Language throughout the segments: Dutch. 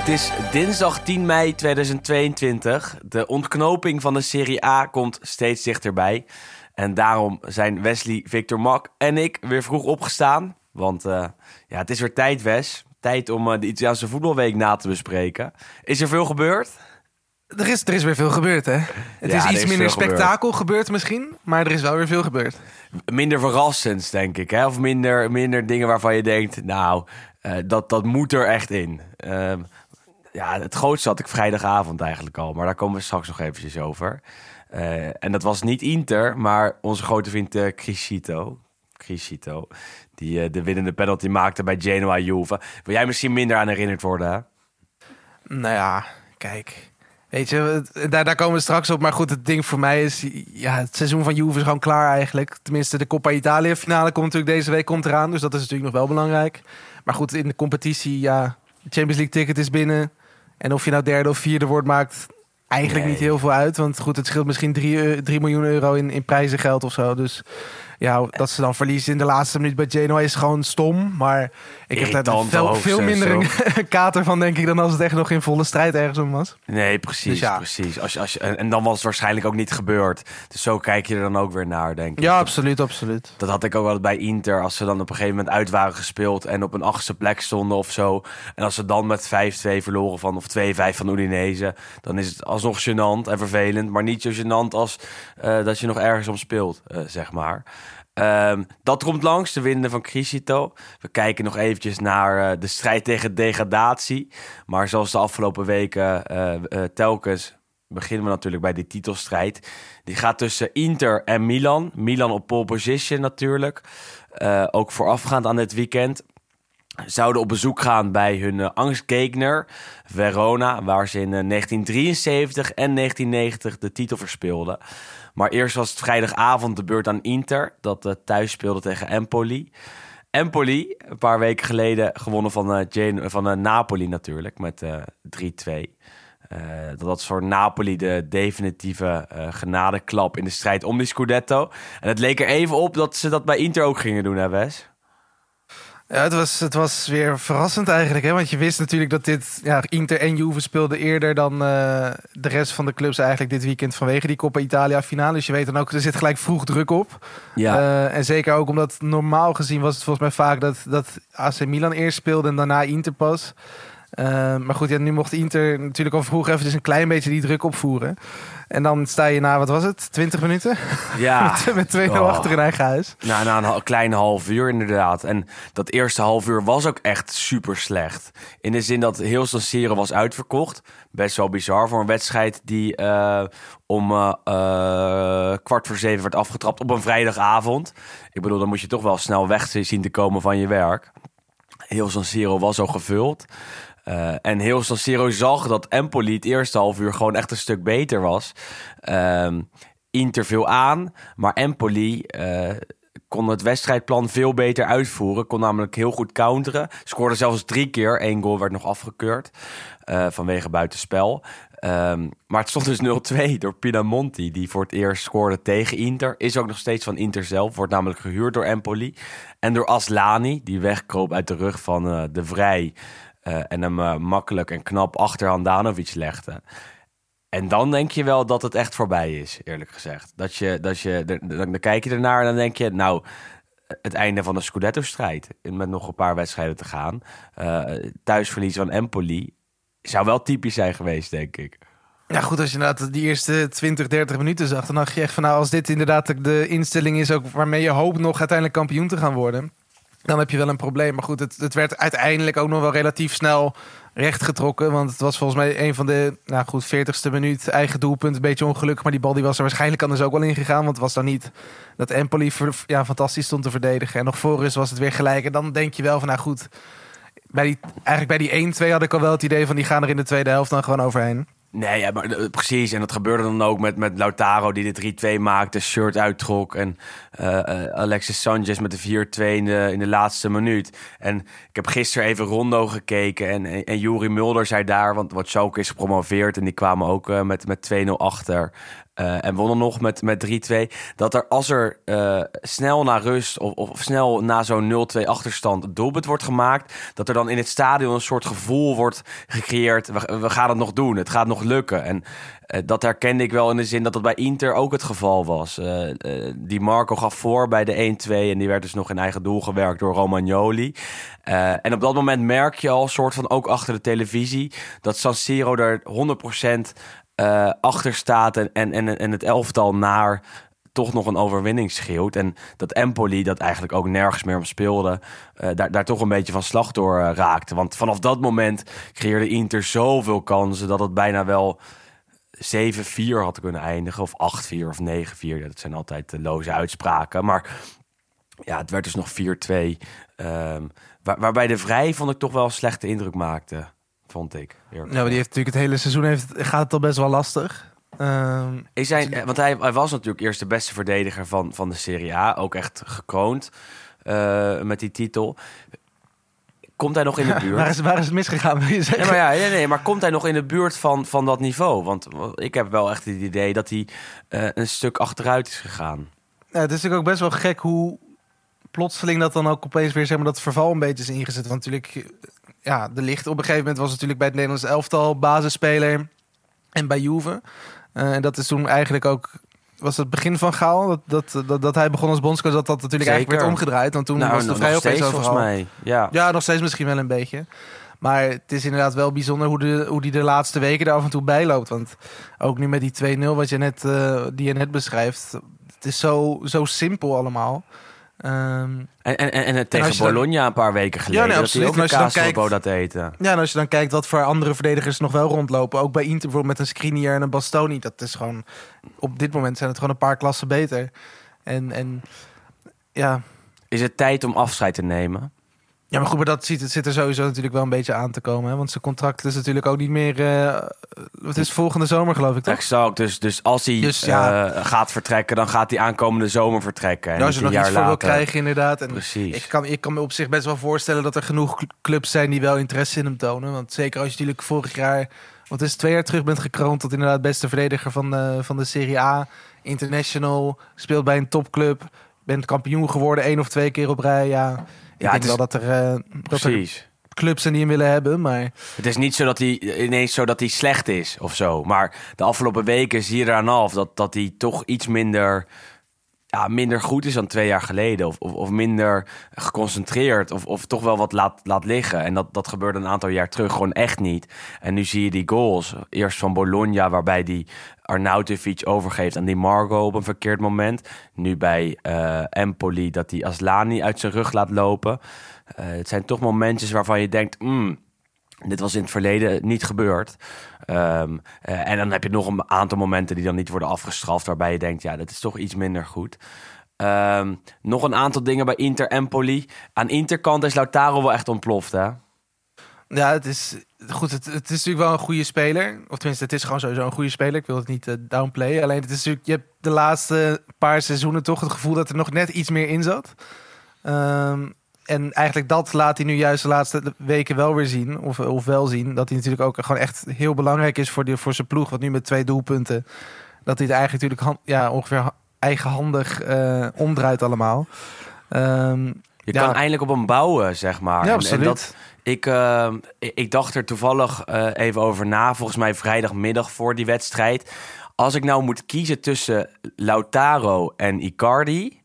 Het is dinsdag 10 mei 2022. De ontknoping van de Serie A komt steeds dichterbij. En daarom zijn Wesley, Victor Mak en ik weer vroeg opgestaan. Want eh, ja, het is weer tijd, Wes. Tijd om eh, de Italiaanse voetbalweek na te bespreken. Is er veel gebeurd? Er is, er is weer veel gebeurd, hè? Het Ja, is iets is minder spektakel gebeurd. misschien, maar er is wel weer veel gebeurd. Minder verrassends, denk ik. Hè? Of minder, minder dingen waarvan je denkt, nou, eh, dat, dat moet er echt in. Ja, het grootste had ik vrijdagavond eigenlijk al. Maar daar komen we straks nog eventjes over. Eh, en dat was niet Inter, maar onze grote vriend uh, Criscito. Criscito. Die eh, de winnende penalty maakte bij Genoa Juve. Wil jij misschien minder aan herinnerd worden? Nou ja, kijk. Weet je, daar, daar komen we straks op. Maar goed, het ding voor mij is... Ja, het seizoen van Juve is gewoon klaar eigenlijk. Tenminste, de Coppa Italia finale komt natuurlijk deze week komt eraan. Dus dat is natuurlijk nog wel belangrijk. Maar goed, in de competitie, ja... Champions League ticket is binnen. En of je nou derde of vierde wordt, maakt eigenlijk Nee. niet heel veel uit. Want goed, het scheelt misschien 3 miljoen euro in, in prijzengeld of zo. Dus ja, dat ze dan verliezen in de laatste minuut bij Genoa is gewoon stom. Maar ik heb daar veel, veel minder een kater van, denk ik, dan als het echt nog in volle strijd ergens om was. Nee, precies, Dus ja. precies. Als je, als je, en en dan was het waarschijnlijk ook niet gebeurd. Dus zo kijk je er dan ook weer naar, denk ik. Ja, absoluut, absoluut. Dat had ik ook wel bij Inter. Als ze dan op een gegeven moment uit waren gespeeld en op een achtste plek stonden of zo. En als ze dan met 5-2 verloren van, of 2-5 van Udinese. Dan is het alsnog gênant en vervelend. Maar niet zo gênant als eh, dat je nog ergens om speelt, eh, zeg maar. Ehm, dat komt langs, de winnen van Crisito. We kijken nog eventjes naar eh, de strijd tegen degradatie. Maar zoals de afgelopen weken eh, eh, telkens beginnen we natuurlijk bij die titelstrijd. Die gaat tussen Inter en Milan. Milan op pole position natuurlijk. Ook voorafgaand aan dit weekend. Zouden op bezoek gaan bij hun eh, angstgegner Verona, waar ze in eh, 1973 en 1990 de titel verspeelden. Maar eerst was het vrijdagavond de beurt aan Inter, dat eh, thuis speelde tegen Empoli. Empoli, een paar weken geleden gewonnen van, eh, van eh, Napoli natuurlijk, met eh 3-2. Eh, dat was voor Napoli de definitieve genadeklap in de strijd om die Scudetto. En het leek er even op dat ze dat bij Inter ook gingen doen, hè Wes? Ja, het was, het was weer verrassend eigenlijk. Hè? Want je wist natuurlijk dat dit... Ja, Inter en Juve speelden eerder dan eh, de rest van de clubs eigenlijk dit weekend... vanwege die Coppa Italia finale. Dus je weet dan ook, er zit gelijk vroeg druk op. Ja. Eh, en zeker ook omdat normaal gezien was het volgens mij vaak... dat, dat AC Milan eerst speelde en daarna Inter pas. Eh, maar goed, ja, nu mocht Inter natuurlijk al vroeg even dus een klein beetje die druk opvoeren. En dan sta je na, wat was het, 20 minuten? ja. met met 2-0 Oh. achter in eigen huis. Nou, na een kleine half uur inderdaad. En dat eerste half uur was ook echt super slecht. In de zin dat heel San Siro was uitverkocht. Best wel bizar voor een wedstrijd die eh, om eh, eh, kwart voor zeven werd afgetrapt op een vrijdagavond. Ik bedoel, dan moet je toch wel snel weg zien te komen van je werk. Heel San Siro was al gevuld. Eh, en heel San Siro zag dat Empoli het eerste half uur gewoon echt een stuk beter was. Ehm, Inter viel aan, maar Empoli eh, kon het wedstrijdplan veel beter uitvoeren. Kon namelijk heel goed counteren. Scoorde zelfs drie keer. Eén goal werd nog afgekeurd eh, vanwege buitenspel. Ehm, maar het stond dus 0-2 door Pinamonti, die voor het eerst scoorde tegen Inter. Is ook nog steeds van Inter zelf, wordt namelijk gehuurd door Empoli. En door Aslani, die wegkroop uit de rug van de Vrij. Eh, en hem eh, makkelijk en knap achter Handanovic legde. En dan denk je wel dat het echt voorbij is, eerlijk gezegd. Dat je, dat je, dan, kijk je ernaar en dan denk je, nou, het einde van de Scudetto-strijd. Met nog een paar wedstrijden te gaan. Eh thuisverlies van Empoli zou wel typisch zijn geweest, denk ik. Ja, goed, als je inderdaad die eerste 20, 30 minuten zag, dan dacht je echt van nou, als dit inderdaad de instelling is ook waarmee je hoopt nog uiteindelijk kampioen te gaan worden, dan heb je wel een probleem. Maar goed, het, het werd uiteindelijk ook nog wel relatief snel rechtgetrokken, want het was volgens mij een van de, nou goed, 40ste minuut eigen doelpunt, een beetje ongelukkig, maar die bal die was er waarschijnlijk anders ook wel ingegaan, want het was dan niet dat Empoli ja, fantastisch stond te verdedigen. En nog voor was het weer gelijk. En dan denk je wel van nou goed, bij die, eigenlijk bij die 1-2 had ik al wel het idee van die gaan er in de tweede helft dan gewoon overheen. Nee, ja, eh, precies. En dat gebeurde dan ook met, met Lautaro die de 3-2 maakte, shirt uittrok. En eh, Alexis Sanchez met de 4-2 in de, in de laatste minuut. En ik heb gisteren even Rondo gekeken. En, en, en Mulder zei daar, want wat Schalke is gepromoveerd. En die kwamen ook uh, met, met 2-0 achter. Uh, en wonnen nog met, met 3-2. Dat er als er uh, snel na rust of, of snel na zo'n 0-2 achterstand doelpunt wordt gemaakt. Dat er dan in het stadion een soort gevoel wordt gecreëerd. We, gaan het nog doen. Het gaat nog lukken. En uh, dat herkende ik wel in de zin dat dat bij Inter ook het geval was. die Marco gaf voor bij de 1-2. En die werd dus nog in eigen doel gewerkt door Romagnoli. en op dat moment merk je al, soort van ook achter de televisie, dat San Siro er 100% uh, achter staat en, en, en, en het elftal naar toch nog een overwinning schreeuwt. En dat Empoli, dat eigenlijk ook nergens meer om speelde, uh, daar, daar toch een beetje van slag door uh, raakte. Want vanaf dat moment creëerde Inter zoveel kansen dat het bijna wel 7-4 had kunnen eindigen. Of 8-4 of 9-4. Dat zijn altijd loze uitspraken. Maar ja, het werd dus nog 4-2. Um, waar, waarbij de Vrij vond ik toch wel een slechte indruk maakte vond ik. Nou, maar die heeft natuurlijk het hele seizoen heeft, gaat het al best wel lastig. Um, is hij, want hij, hij, was natuurlijk eerst de beste verdediger van, van de Serie A. Ook echt gekroond uh, met die titel. Komt hij nog in de buurt? waar, is, waar is het misgegaan, wil je zeggen? Ja, maar, ja, nee, nee, maar komt hij nog in de buurt van, van dat niveau? Want ik heb wel echt het idee dat hij uh, een stuk achteruit is gegaan. Ja, het is natuurlijk ook best wel gek hoe plotseling dat dan ook opeens weer zeg maar, dat verval een beetje is ingezet. Want natuurlijk ja, de licht op een gegeven moment was natuurlijk bij het Nederlands elftal basisspeler en bij Juve. Uh, en dat is toen eigenlijk ook was het begin van Gaal dat, dat, dat, dat hij begon als bondscoach dat dat natuurlijk Zeker. eigenlijk werd omgedraaid. Want toen nou, was de vrij opeens overal. Mij. Ja. ja, nog steeds misschien wel een beetje. Maar het is inderdaad wel bijzonder hoe, de, hoe die de laatste weken er af en toe bij loopt. Want ook nu met die 2-0 wat je net, uh, die je net beschrijft. Het is zo, zo simpel allemaal. Um, en, en, en het tegen en Bologna dan, een paar weken geleden. Ja, nee, dat hij ook kijkt, dat eten. Ja, en als je dan kijkt wat voor andere verdedigers nog wel rondlopen. Ook bij Inter bijvoorbeeld met een Skriniar en een Bastoni. Dat is gewoon... Op dit moment zijn het gewoon een paar klassen beter. En, en ja... Is het tijd om afscheid te nemen? Ja, maar goed, maar dat ziet, het zit er sowieso natuurlijk wel een beetje aan te komen. Hè? Want zijn contract is natuurlijk ook niet meer... Uh, het is volgende zomer, geloof ik, toch? Exact. Dus, dus als hij dus, ja. uh, gaat vertrekken, dan gaat hij aankomende zomer vertrekken. En ja, als je nog iets voor wil krijgen, inderdaad. En Precies. Ik kan, ik kan me op zich best wel voorstellen dat er genoeg clubs zijn die wel interesse in hem tonen. Want zeker als je natuurlijk vorig jaar... Want het is twee jaar terug bent gekroond tot inderdaad beste verdediger van de, van de Serie A. International, speelt bij een topclub. Bent kampioen geworden één of twee keer op rij, ja... Ik ja, denk wel dat er, uh, dat er clubs zijn die hem willen hebben, maar... Het is niet zo dat hij ineens zo dat hij slecht is of zo. Maar de afgelopen weken zie je eraan af dat, dat hij toch iets minder, ja, minder goed is dan twee jaar geleden. Of, of, of minder geconcentreerd. Of, of toch wel wat laat, laat liggen. En dat, dat gebeurde een aantal jaar terug gewoon echt niet. En nu zie je die goals. Eerst van Bologna, waarbij die Arnautovic overgeeft aan die Margo op een verkeerd moment. Nu bij uh, Empoli dat hij Aslani uit zijn rug laat lopen. Uh, het zijn toch momentjes waarvan je denkt... Mm, dit was in het verleden niet gebeurd. Um, uh, en dan heb je nog een aantal momenten die dan niet worden afgestraft... waarbij je denkt, ja, dat is toch iets minder goed. Um, nog een aantal dingen bij Inter Empoli. Aan Interkant is Lautaro wel echt ontploft, hè? Ja, het is goed. Het, het, is natuurlijk wel een goede speler. Of tenminste, het is gewoon sowieso een goede speler. Ik wil het niet uh, downplayen. Alleen het is natuurlijk, je hebt de laatste paar seizoenen toch het gevoel dat er nog net iets meer in zat. Um, en eigenlijk dat laat hij nu juist de laatste weken wel weer zien. Of, of wel zien. Dat hij natuurlijk ook gewoon echt heel belangrijk is voor, die, voor zijn ploeg. Want nu met twee doelpunten. Dat hij het eigenlijk natuurlijk hand, ja, ongeveer eigenhandig uh, omdraait allemaal. Um, je ja. kan eindelijk op hem bouwen, zeg maar. Ja, absoluut. En, dat, ik, uh, ik dacht er toevallig uh, even over na. Volgens mij vrijdagmiddag voor die wedstrijd. Als ik nou moet kiezen tussen Lautaro en Icardi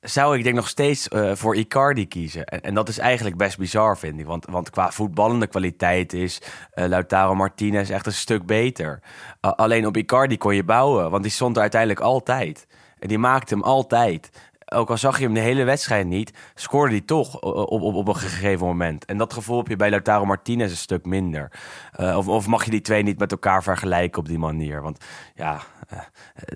zou ik denk nog steeds uh, voor Icardi kiezen. En, en, dat is eigenlijk best bizar, vind ik. Want, want qua voetballende kwaliteit is uh, Lautaro Martinez echt een stuk beter. Alleen op Icardi kon je bouwen, want die stond er uiteindelijk altijd. En die maakte hem altijd. Ook al zag je hem de hele wedstrijd niet, scoorde hij toch op, op, op een gegeven moment. En dat gevoel heb je bij Lautaro Martinez een stuk minder. Uh, of, of mag je die twee niet met elkaar vergelijken op die manier? Want ja, uh,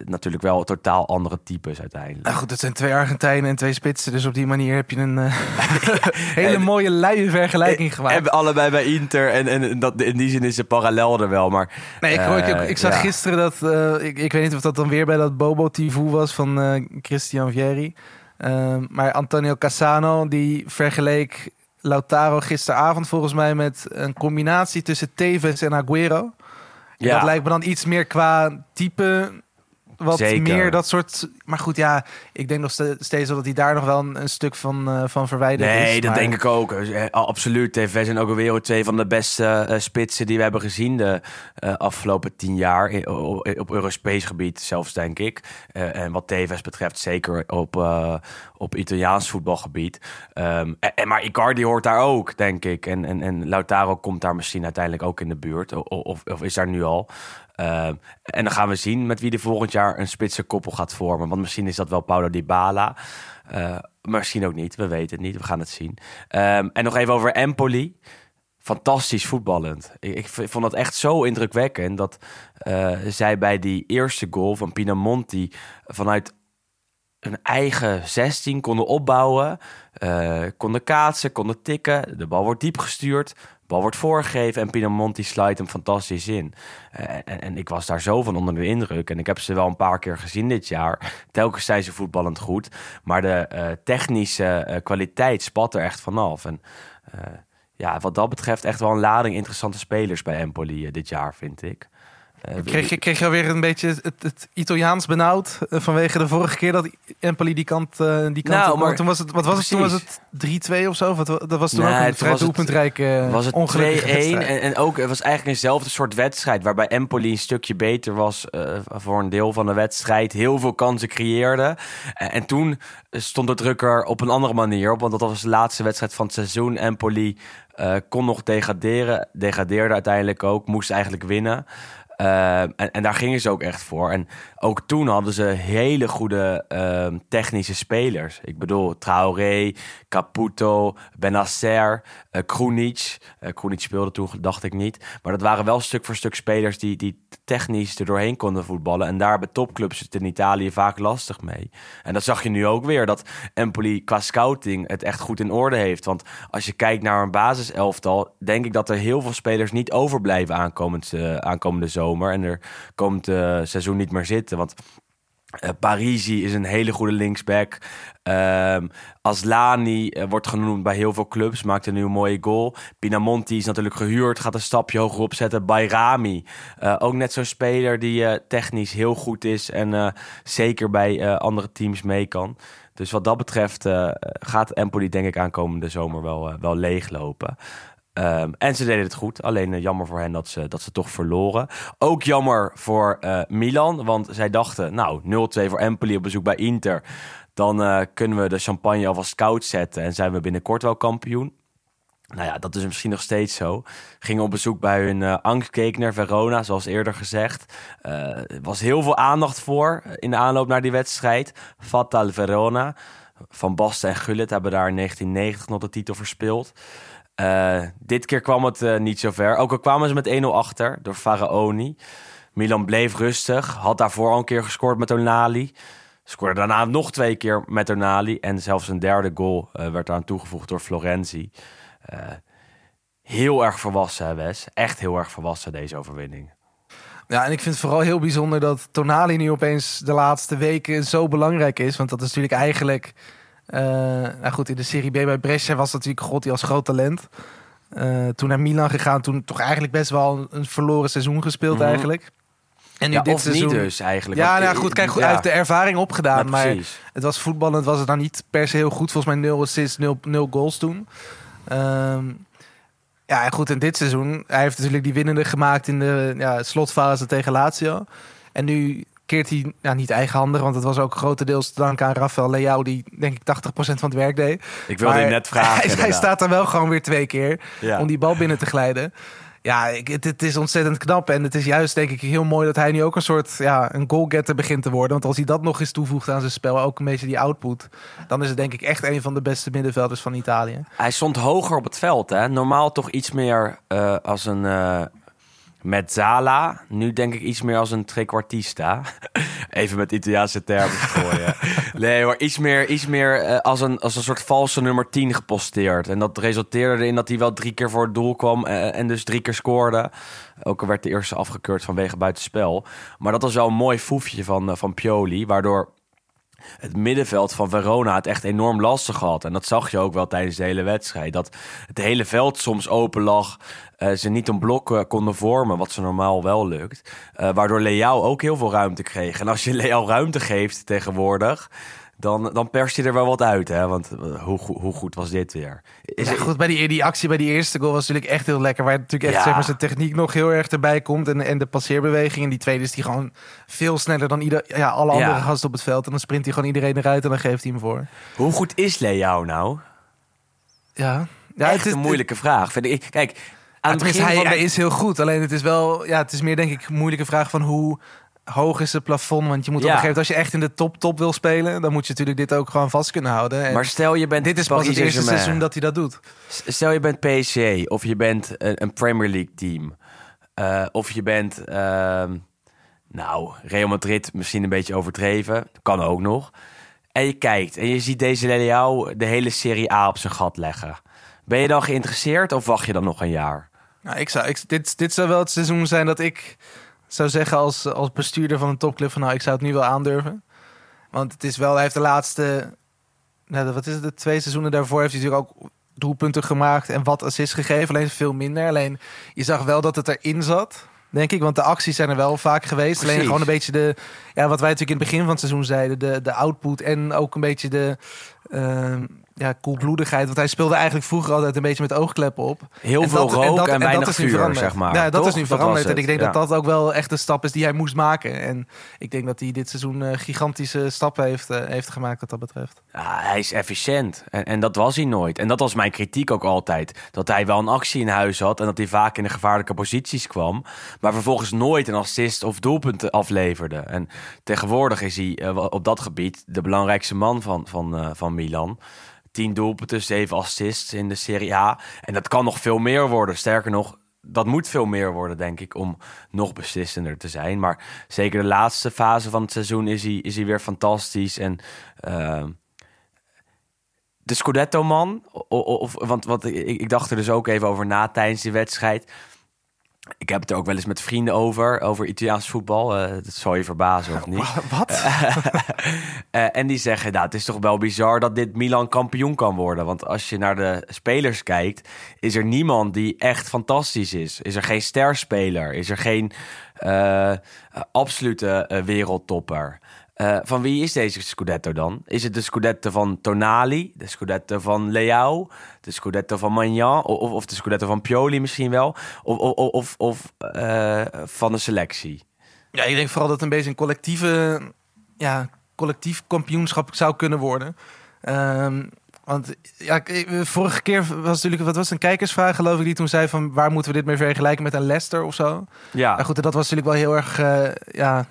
natuurlijk wel totaal andere types uiteindelijk. Nou goed, het zijn twee Argentijnen en twee spitsen. Dus op die manier heb je een uh, hele mooie luie vergelijking gemaakt. Hebben allebei bij Inter. En, en dat, in die zin is de parallel er wel. Maar, nee, ik, ik, ik, ik zag ja. gisteren dat... ik, ik weet niet of dat dan weer bij dat Bobo Tivu was van Christian Vieri. Ehm, maar Antonio Cassano die vergeleek Lautaro gisteravond volgens mij met een combinatie tussen Tevez en Aguero. Ja. Dat lijkt me dan iets meer qua type wat Zeker. meer dat soort. Maar goed, ja, ik denk nog steeds dat hij daar nog wel een, een stuk van, uh, van verwijderd nee, is. Nee, dat maar... denk ik ook. Uh, absoluut. TV zijn ook alweer twee van de beste uh, spitsen die we hebben gezien de afgelopen tien jaar. op, op Europees gebied zelfs, denk ik. en wat TV's betreft, zeker op, op Italiaans voetbalgebied. Um, en, maar Icardi hoort daar ook, denk ik. En, en, en Lautaro komt daar misschien uiteindelijk ook in de buurt. Of, of, of is daar nu al. Uh, en dan gaan we zien met wie er volgend jaar een spitse koppel gaat vormen. Want misschien is dat wel Paulo Dybala. Uh, misschien ook niet. We weten het niet. We gaan het zien. Um, en nog even over Empoli. Fantastisch voetballend. Ik, ik vond dat echt zo indrukwekkend dat uh, zij bij die eerste goal van Pinamonti vanuit een eigen 16 konden opbouwen. Uh, konden kaatsen, konden tikken. De bal wordt diep gestuurd. Wordt voorgegeven en Pinamonti sluit hem fantastisch in. Uh, en, en, ik was daar zo van onder de indruk. En ik heb ze wel een paar keer gezien dit jaar. Telkens zijn ze voetballend goed. Maar de uh, technische uh, kwaliteit spat er echt vanaf. En ja, wat dat betreft echt wel een lading interessante spelers bij Empoli dit jaar, vind ik. Uh, kreeg, je, kreeg je alweer een beetje het, het Italiaans benauwd uh, vanwege de vorige keer dat Empoli die kant, uh, die kant nou, maar toen was het, wat was het? Toen was het 3-2 of zo? Wat, dat was toen nee, ook een vrij doelpuntrijke Was het 2-1 en, en ook het was eigenlijk eenzelfde soort wedstrijd waarbij Empoli een stukje beter was voor een deel van de wedstrijd, heel veel kansen creëerde en, en toen stond de drukker op een andere manier op, want dat was de laatste wedstrijd van het seizoen. Empoli kon nog degraderen, degradeerde uiteindelijk ook, moest eigenlijk winnen. Uh, en, en, daar gingen ze ook echt voor. En ook toen hadden ze hele goede uh, technische spelers. Ik bedoel, Traoré, Caputo, Benacer, uh, Krunic. Uh, Krunic speelde toen, dacht ik niet. Maar dat waren wel stuk voor stuk spelers die, die technisch er doorheen konden voetballen. En daar bij topclubs het in Italië vaak lastig mee. En dat zag je nu ook weer, dat Empoli qua scouting het echt goed in orde heeft. Want als je kijkt naar een basiselftal, denk ik dat er heel veel spelers niet overblijven aankomend, uh, aankomende zomer. En er komt uh, seizoen niet meer zitten. Want uh, Parisi is een hele goede linksback. Uh, Aslani uh, wordt genoemd bij heel veel clubs. Maakte nu een mooie goal. Pinamonti is natuurlijk gehuurd. Gaat een stapje hoger opzetten. Bayrami. Uh, ook net zo'n speler die technisch heel goed is. En zeker bij andere teams mee kan. Dus wat dat betreft gaat Empoli denk ik aankomende zomer wel, wel leeglopen. Um, en ze deden het goed. Alleen uh, jammer voor hen dat ze, dat ze toch verloren. Ook jammer voor uh, Milan. Want zij dachten, nou, 0-2 voor Empoli op bezoek bij Inter. Dan uh, kunnen we de champagne alvast koud zetten. En zijn we binnenkort wel kampioen. Nou ja, dat is misschien nog steeds zo. Gingen op bezoek bij hun uh, angstkekener Verona, zoals eerder gezegd. Er was heel veel aandacht voor in de aanloop naar die wedstrijd. Fatal Verona. Van Basten en Gullit hebben daar in 1990 nog de titel verspeeld. Uh, dit keer kwam het uh, niet zo ver. Ook al kwamen ze met 1-0 achter door Faraoni. Milan bleef rustig. Had daarvoor al een keer gescoord met Onali. Scoorde daarna nog twee keer met Onali. En zelfs een derde goal uh, werd eraan toegevoegd door Florenzi. heel erg volwassen, Wes. Echt heel erg volwassen, deze overwinning. Ja, en ik vind het vooral heel bijzonder dat Tonali nu opeens de laatste weken zo belangrijk is. Want dat is natuurlijk eigenlijk... Uh, nou goed, in de Serie B bij Brescia was natuurlijk God die als groot talent. Uh, toen naar Milan gegaan, toen toch eigenlijk best wel een verloren seizoen gespeeld mm -hmm. eigenlijk. En nu ja, dit seizoen... niet dus eigenlijk. Ja, nou goed, kijk, goed, ja. hij heeft de ervaring opgedaan. Ja, maar het was voetballend, was het dan niet per se heel goed. Volgens mij 0 assists, 0, 0 goals toen. Um, ja, en goed, in dit seizoen, hij heeft natuurlijk die winnende gemaakt in de ja, slotfase tegen Lazio. En nu keert hij nou, niet eigenhandig, want het was ook grotendeels te danken aan Rafael Leao, die denk ik 80% van het werk deed. Ik wilde je net vragen. Hij, hij, staat er wel gewoon weer twee keer ja. om die bal binnen te glijden. Ja, ik, het, het is ontzettend knap. En het is juist denk ik heel mooi dat hij nu ook een soort ja, een goalgetter begint te worden. Want als hij dat nog eens toevoegt aan zijn spel, ook een beetje die output, dan is het denk ik echt een van de beste middenvelders van Italië. Hij stond hoger op het veld, hè? Normaal toch iets meer eh, als een eh mezzala. Nu denk ik iets meer als een trequartista. Even met Italiaanse termen gooien. nee hoor, iets meer, iets meer eh, als, een, als een soort valse nummer 10 geposteerd. En dat resulteerde erin dat hij wel drie keer voor het doel kwam eh, en dus drie keer scoorde. Ook al werd de eerste afgekeurd vanwege buitenspel. Maar dat was wel een mooi foefje van, eh, van Pioli, waardoor het middenveld van Verona het echt enorm lastig had. En dat zag je ook wel tijdens de hele wedstrijd. Dat het hele veld soms open lag. eh, ze niet een blok eh, konden vormen, wat ze normaal wel lukt. Eh, waardoor Leao ook heel veel ruimte kreeg. En als je Leao ruimte geeft tegenwoordig... Dan, dan perst je er wel wat uit, hè? Want eh, hoe, hoe goed was dit weer? Is ja, het- goed, bij die, die actie bij die eerste goal was natuurlijk echt heel lekker. Waar natuurlijk echt Ja. zeg maar, zijn techniek nog heel erg erbij komt. En, en de passeerbeweging. En die tweede is die gewoon veel sneller dan ieder, ja, alle Ja. andere gasten op het veld. En dan sprint hij gewoon iedereen eruit en dan geeft hij hem voor. Hoe goed is Leao nou? Ja, ja Echt een moeilijke vraag. Vind ik. Kijk, aan het begin hij, van hij is heel goed. Alleen het is wel, ja, het is meer denk ik een moeilijke vraag van hoe hoog is het plafond. Want je moet op Ja. een gegeven moment, als je echt in de top top wil spelen, dan moet je natuurlijk dit ook gewoon vast kunnen houden. En Maar stel je bent dit is pas het eerste seizoen dat hij dat doet. Stel je bent PSG of je bent een, een Premier League team. Eh, of je bent, ehm, nou, Real Madrid misschien een beetje overdreven. Kan ook nog. En je kijkt en je ziet deze Leao de hele Serie A op zijn gat leggen. Ben je dan geïnteresseerd of wacht je dan nog een jaar? Nou, ik zou, ik, dit, dit zou wel het seizoen zijn dat ik zou zeggen als, als bestuurder van een topclub van nou, ik zou het nu wel aandurven. Want het is wel, hij heeft de laatste, nou, wat is het, de twee seizoenen daarvoor heeft hij natuurlijk ook doelpunten gemaakt en wat assists gegeven, alleen veel minder. Alleen je zag wel dat het erin zat. Denk ik, want de acties zijn er wel vaak geweest. Alleen gewoon een beetje de, ja, wat wij natuurlijk in het begin van het seizoen zeiden, de, de output en ook een beetje de, ehm, ja, koelbloedigheid. Want hij speelde eigenlijk vroeger altijd een beetje met oogkleppen op. Heel En veel dat- rook en, dat- weinig dat is nu vuur, veranderd. zeg maar. Ja, dat Toch? is nu veranderd. en het, ik denk ja. dat dat ook wel echt de stap is die hij moest maken. En ik denk dat hij dit seizoen eh, gigantische stappen heeft, eh, heeft gemaakt wat dat betreft. Ja, hij is efficiënt. En, en dat was hij nooit. En dat was mijn kritiek ook altijd. Dat hij wel een actie in huis had en dat hij vaak in de gevaarlijke posities kwam. Maar vervolgens nooit een assist of doelpunten afleverde. En tegenwoordig is hij eh, op dat gebied de belangrijkste man van, van, van Milan. Tien doelpunten, zeven assists in de Serie A. En dat kan nog veel meer worden. Sterker nog, dat moet veel meer worden, denk ik, om nog beslissender te zijn. Maar zeker de laatste fase van het seizoen is hij, is hij weer fantastisch. En ehm, de Scudetto-man, of, want wat, ik, ik dacht er dus ook even over na tijdens die wedstrijd. Ik heb het er ook wel eens met vrienden over, over Italiaans voetbal. Eh, dat zal je verbazen of niet. Wat? Eh, en die zeggen, nou, het is toch wel bizar dat dit Milan kampioen kan worden. Want als je naar de spelers kijkt, is er niemand die echt fantastisch is. Is er geen sterspeler? Is er geen eh, absolute wereldtopper? Eh, van wie is deze Scudetto dan? Is het de Scudetto van Tonali? De Scudetto van Leao? De Scudetto van Magnan? Of, of de Scudetto van Pioli misschien wel? Of, of, of, of eh, van de selectie? Ja, ik denk vooral dat het een beetje een collectieve, ja, collectief kampioenschap zou kunnen worden. Ehm, want ja, ik- vorige keer was natuurlijk, wat was het, een kijkersvraag geloof ik, die toen zei van waar moeten we dit mee vergelijken met een Leicester of zo. Ja, Maar goed, dat was natuurlijk wel heel erg, eh, ja,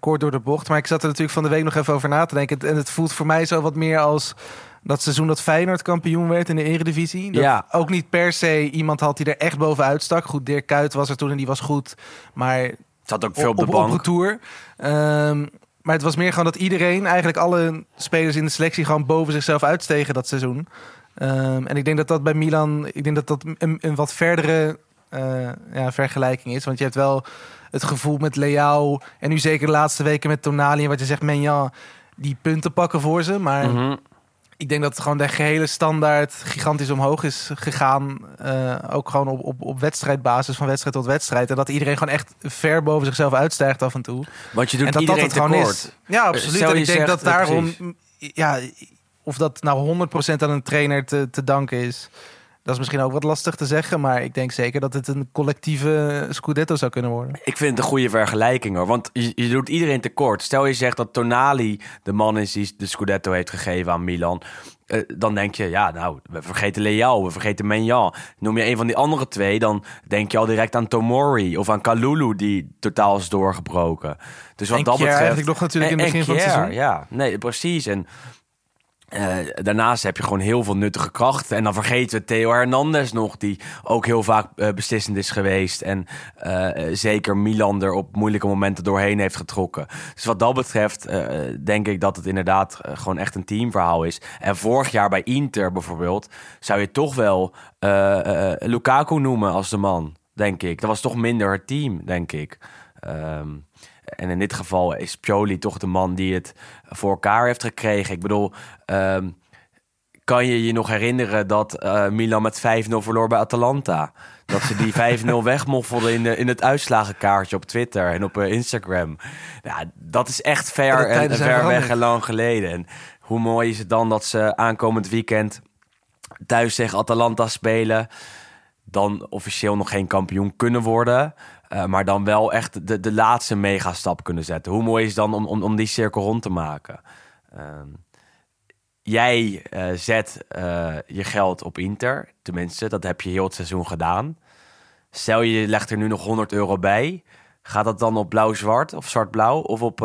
kort door de bocht. Maar ik zat er natuurlijk van de week nog even over na te denken. En het voelt voor mij zo wat meer als dat seizoen dat Feyenoord kampioen werd in de Eredivisie. Dat Ja. ook niet per se iemand had die er echt bovenuit stak. Goed, Dirk Kuyt was er toen en die was goed. Maar het zat ook veel op de op, bank. op retour. Ehm, maar het was meer gewoon dat iedereen, eigenlijk alle spelers in de selectie, gewoon boven zichzelf uitstegen dat seizoen. Ehm, en ik denk dat dat bij Milan, ik denk dat dat een, een wat verdere eh, ja, vergelijking is. Want je hebt wel het gevoel met Leao en nu zeker de laatste weken met Tonali en wat je zegt, Menja, die punten pakken voor ze. Maar Mhm. ik denk dat gewoon de gehele standaard gigantisch omhoog is gegaan. eh, ook gewoon op, op, op wedstrijdbasis, van wedstrijd tot wedstrijd. En dat iedereen gewoon echt ver boven zichzelf uitstijgt af en toe. Want je doet en dat dat het gewoon tekort. is. Ja, absoluut. Stel en ik denk dat eh, daarom, precies. ja, of dat nou 100% aan een trainer te, te danken is. Dat is misschien ook wat lastig te zeggen, maar ik denk zeker dat het een collectieve Scudetto zou kunnen worden. Ik vind het een goede vergelijking hoor. Want je, je doet iedereen tekort. Stel je zegt dat Tonali de man is die de Scudetto heeft gegeven aan Milan. Eh, dan denk je, ja, nou, we vergeten Leao, we vergeten Menjan. Noem je een van die andere twee, dan denk je al direct aan Tomori of aan Kalulu, die totaal is doorgebroken. Dus wat En dat betreft. eigenlijk nog natuurlijk in het begin van het seizoen. Ja, nee, precies. En eh, daarnaast heb je gewoon heel veel nuttige krachten. En dan vergeten we Theo Hernandez nog, die ook heel vaak eh, beslissend is geweest. En eh, zeker Milan er op moeilijke momenten doorheen heeft getrokken. Dus wat dat betreft denk ik dat het inderdaad gewoon echt een teamverhaal is. En vorig jaar bij Inter bijvoorbeeld zou je toch wel Lukaku noemen als de man, denk ik. Dat was toch minder het team, denk ik. Ehm, en in dit geval is Pioli toch de man die het voor elkaar heeft gekregen. Ik bedoel, ehm, kan je je nog herinneren dat eh, Milan met 5-0 verloor bij Atalanta? Dat ze die 5-0 wegmoffelden in, de, in het uitslagenkaartje op Twitter en op eh, Instagram. Ja, dat is echt ver, en, ver weg en lang geleden. En hoe mooi is het dan dat ze aankomend weekend thuis tegen Atalanta spelen. Dan officieel nog geen kampioen kunnen worden. Eh, maar dan wel echt de, de laatste megastap kunnen zetten. Hoe mooi is het dan om, om, om die cirkel rond te maken? Ehm, jij eh, zet eh, je geld op Inter. Tenminste, dat heb je heel het seizoen gedaan. Stel je legt er nu nog 100 euro bij. Gaat dat dan op blauw-zwart of zwart-blauw of op,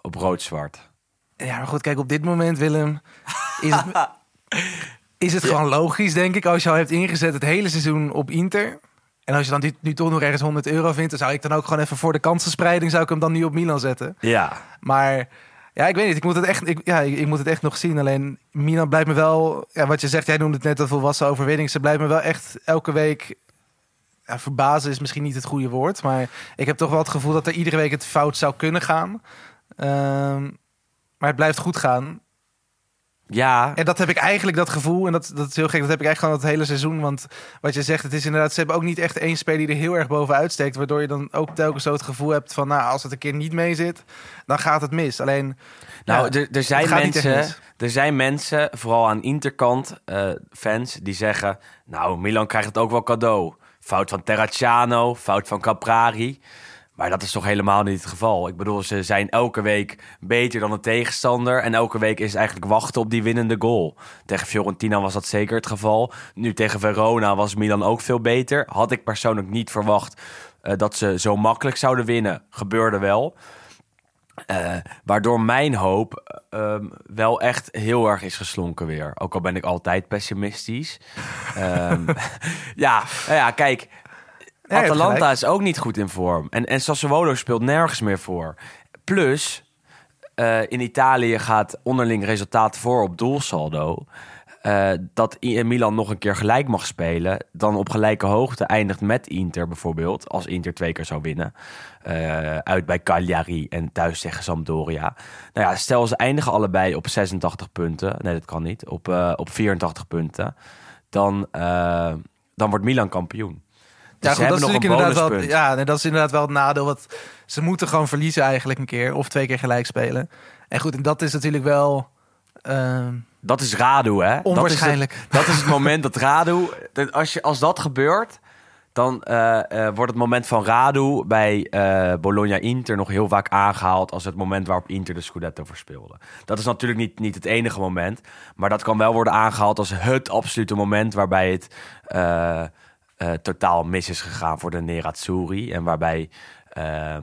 op rood-zwart? Ja, maar goed, kijk, op dit moment, Willem, is het, is het gewoon logisch, denk ik, als je al hebt ingezet het hele seizoen op Inter. En als je dan dit nu toch nog ergens 100 euro vindt, dan zou ik dan ook gewoon even voor de kansenspreiding, zou ik hem dan nu op Milan zetten. Ja, Maar ja, ik weet niet, ik moet het echt, ik, ja, ik, ik moet het echt nog zien. Alleen Milan blijft me wel, ja, wat je zegt, jij noemde het net een volwassen overwinning. Ze blijft me wel echt elke week ja, verbazen is misschien niet het goede woord, maar ik heb toch wel het gevoel dat er iedere week het fout zou kunnen gaan. Ehm, maar het blijft goed gaan. Ja. En dat heb ik eigenlijk dat gevoel. En dat, dat is heel gek. Dat heb ik eigenlijk gewoon het hele seizoen. Want wat je zegt, het is inderdaad. Ze hebben ook niet echt één speler die er heel erg bovenuit steekt. Waardoor je dan ook telkens zo het gevoel hebt van. Nou, als het een keer niet mee zit, dan gaat het mis. Alleen. Nou, ja, er, er, zijn mensen, er zijn mensen, vooral aan Interkant, eh, fans, die zeggen... Nou, Milan krijgt het ook wel cadeau. Fout van Terracciano, fout van Caprari. Maar dat is toch helemaal niet het geval. Ik bedoel, ze zijn elke week beter dan de tegenstander. En elke week is eigenlijk wachten op die winnende goal. Tegen Fiorentina was dat zeker het geval. Nu tegen Verona was Milan ook veel beter. Had ik persoonlijk niet verwacht eh, dat ze zo makkelijk zouden winnen. Gebeurde wel. Eh, waardoor mijn hoop ehm, wel echt heel erg is geslonken weer. Ook al ben ik altijd pessimistisch. Ehm, ja, nou ja, kijk. Hebt Atalanta is ook niet goed in vorm. En, en Sassuolo speelt nergens meer voor. Plus, eh, in Italië gaat onderling resultaat voor op doelsaldo. Eh, dat Milan nog een keer gelijk mag spelen. Dan op gelijke hoogte eindigt met Inter bijvoorbeeld. Als Inter twee keer zou winnen. Eh, uit bij Cagliari en thuis tegen Sampdoria. Nou ja, stel ze eindigen allebei op 86 punten. Nee, dat kan niet. Op, op 84 punten. Dan, dan wordt Milan kampioen. Ja, goed, dat, is natuurlijk inderdaad wel, ja, nee, dat is inderdaad wel het nadeel. Wat, ze moeten gewoon verliezen eigenlijk een keer. Of twee keer gelijk spelen. En goed, en dat is natuurlijk wel... ehm, Dat is Radu, hè? Onwaarschijnlijk. Dat is het, dat is het moment dat Radu... dat Als, je, als dat gebeurt, dan eh, eh, wordt het moment van Radu bij eh, Bologna-Inter nog heel vaak aangehaald... als het moment waarop Inter de Scudetto verspeelde. Dat is natuurlijk niet, niet het enige moment. Maar dat kan wel worden aangehaald als het absolute moment... waarbij het eh, totaal mis is gegaan voor de Nerazzurri. En waarbij... ehm,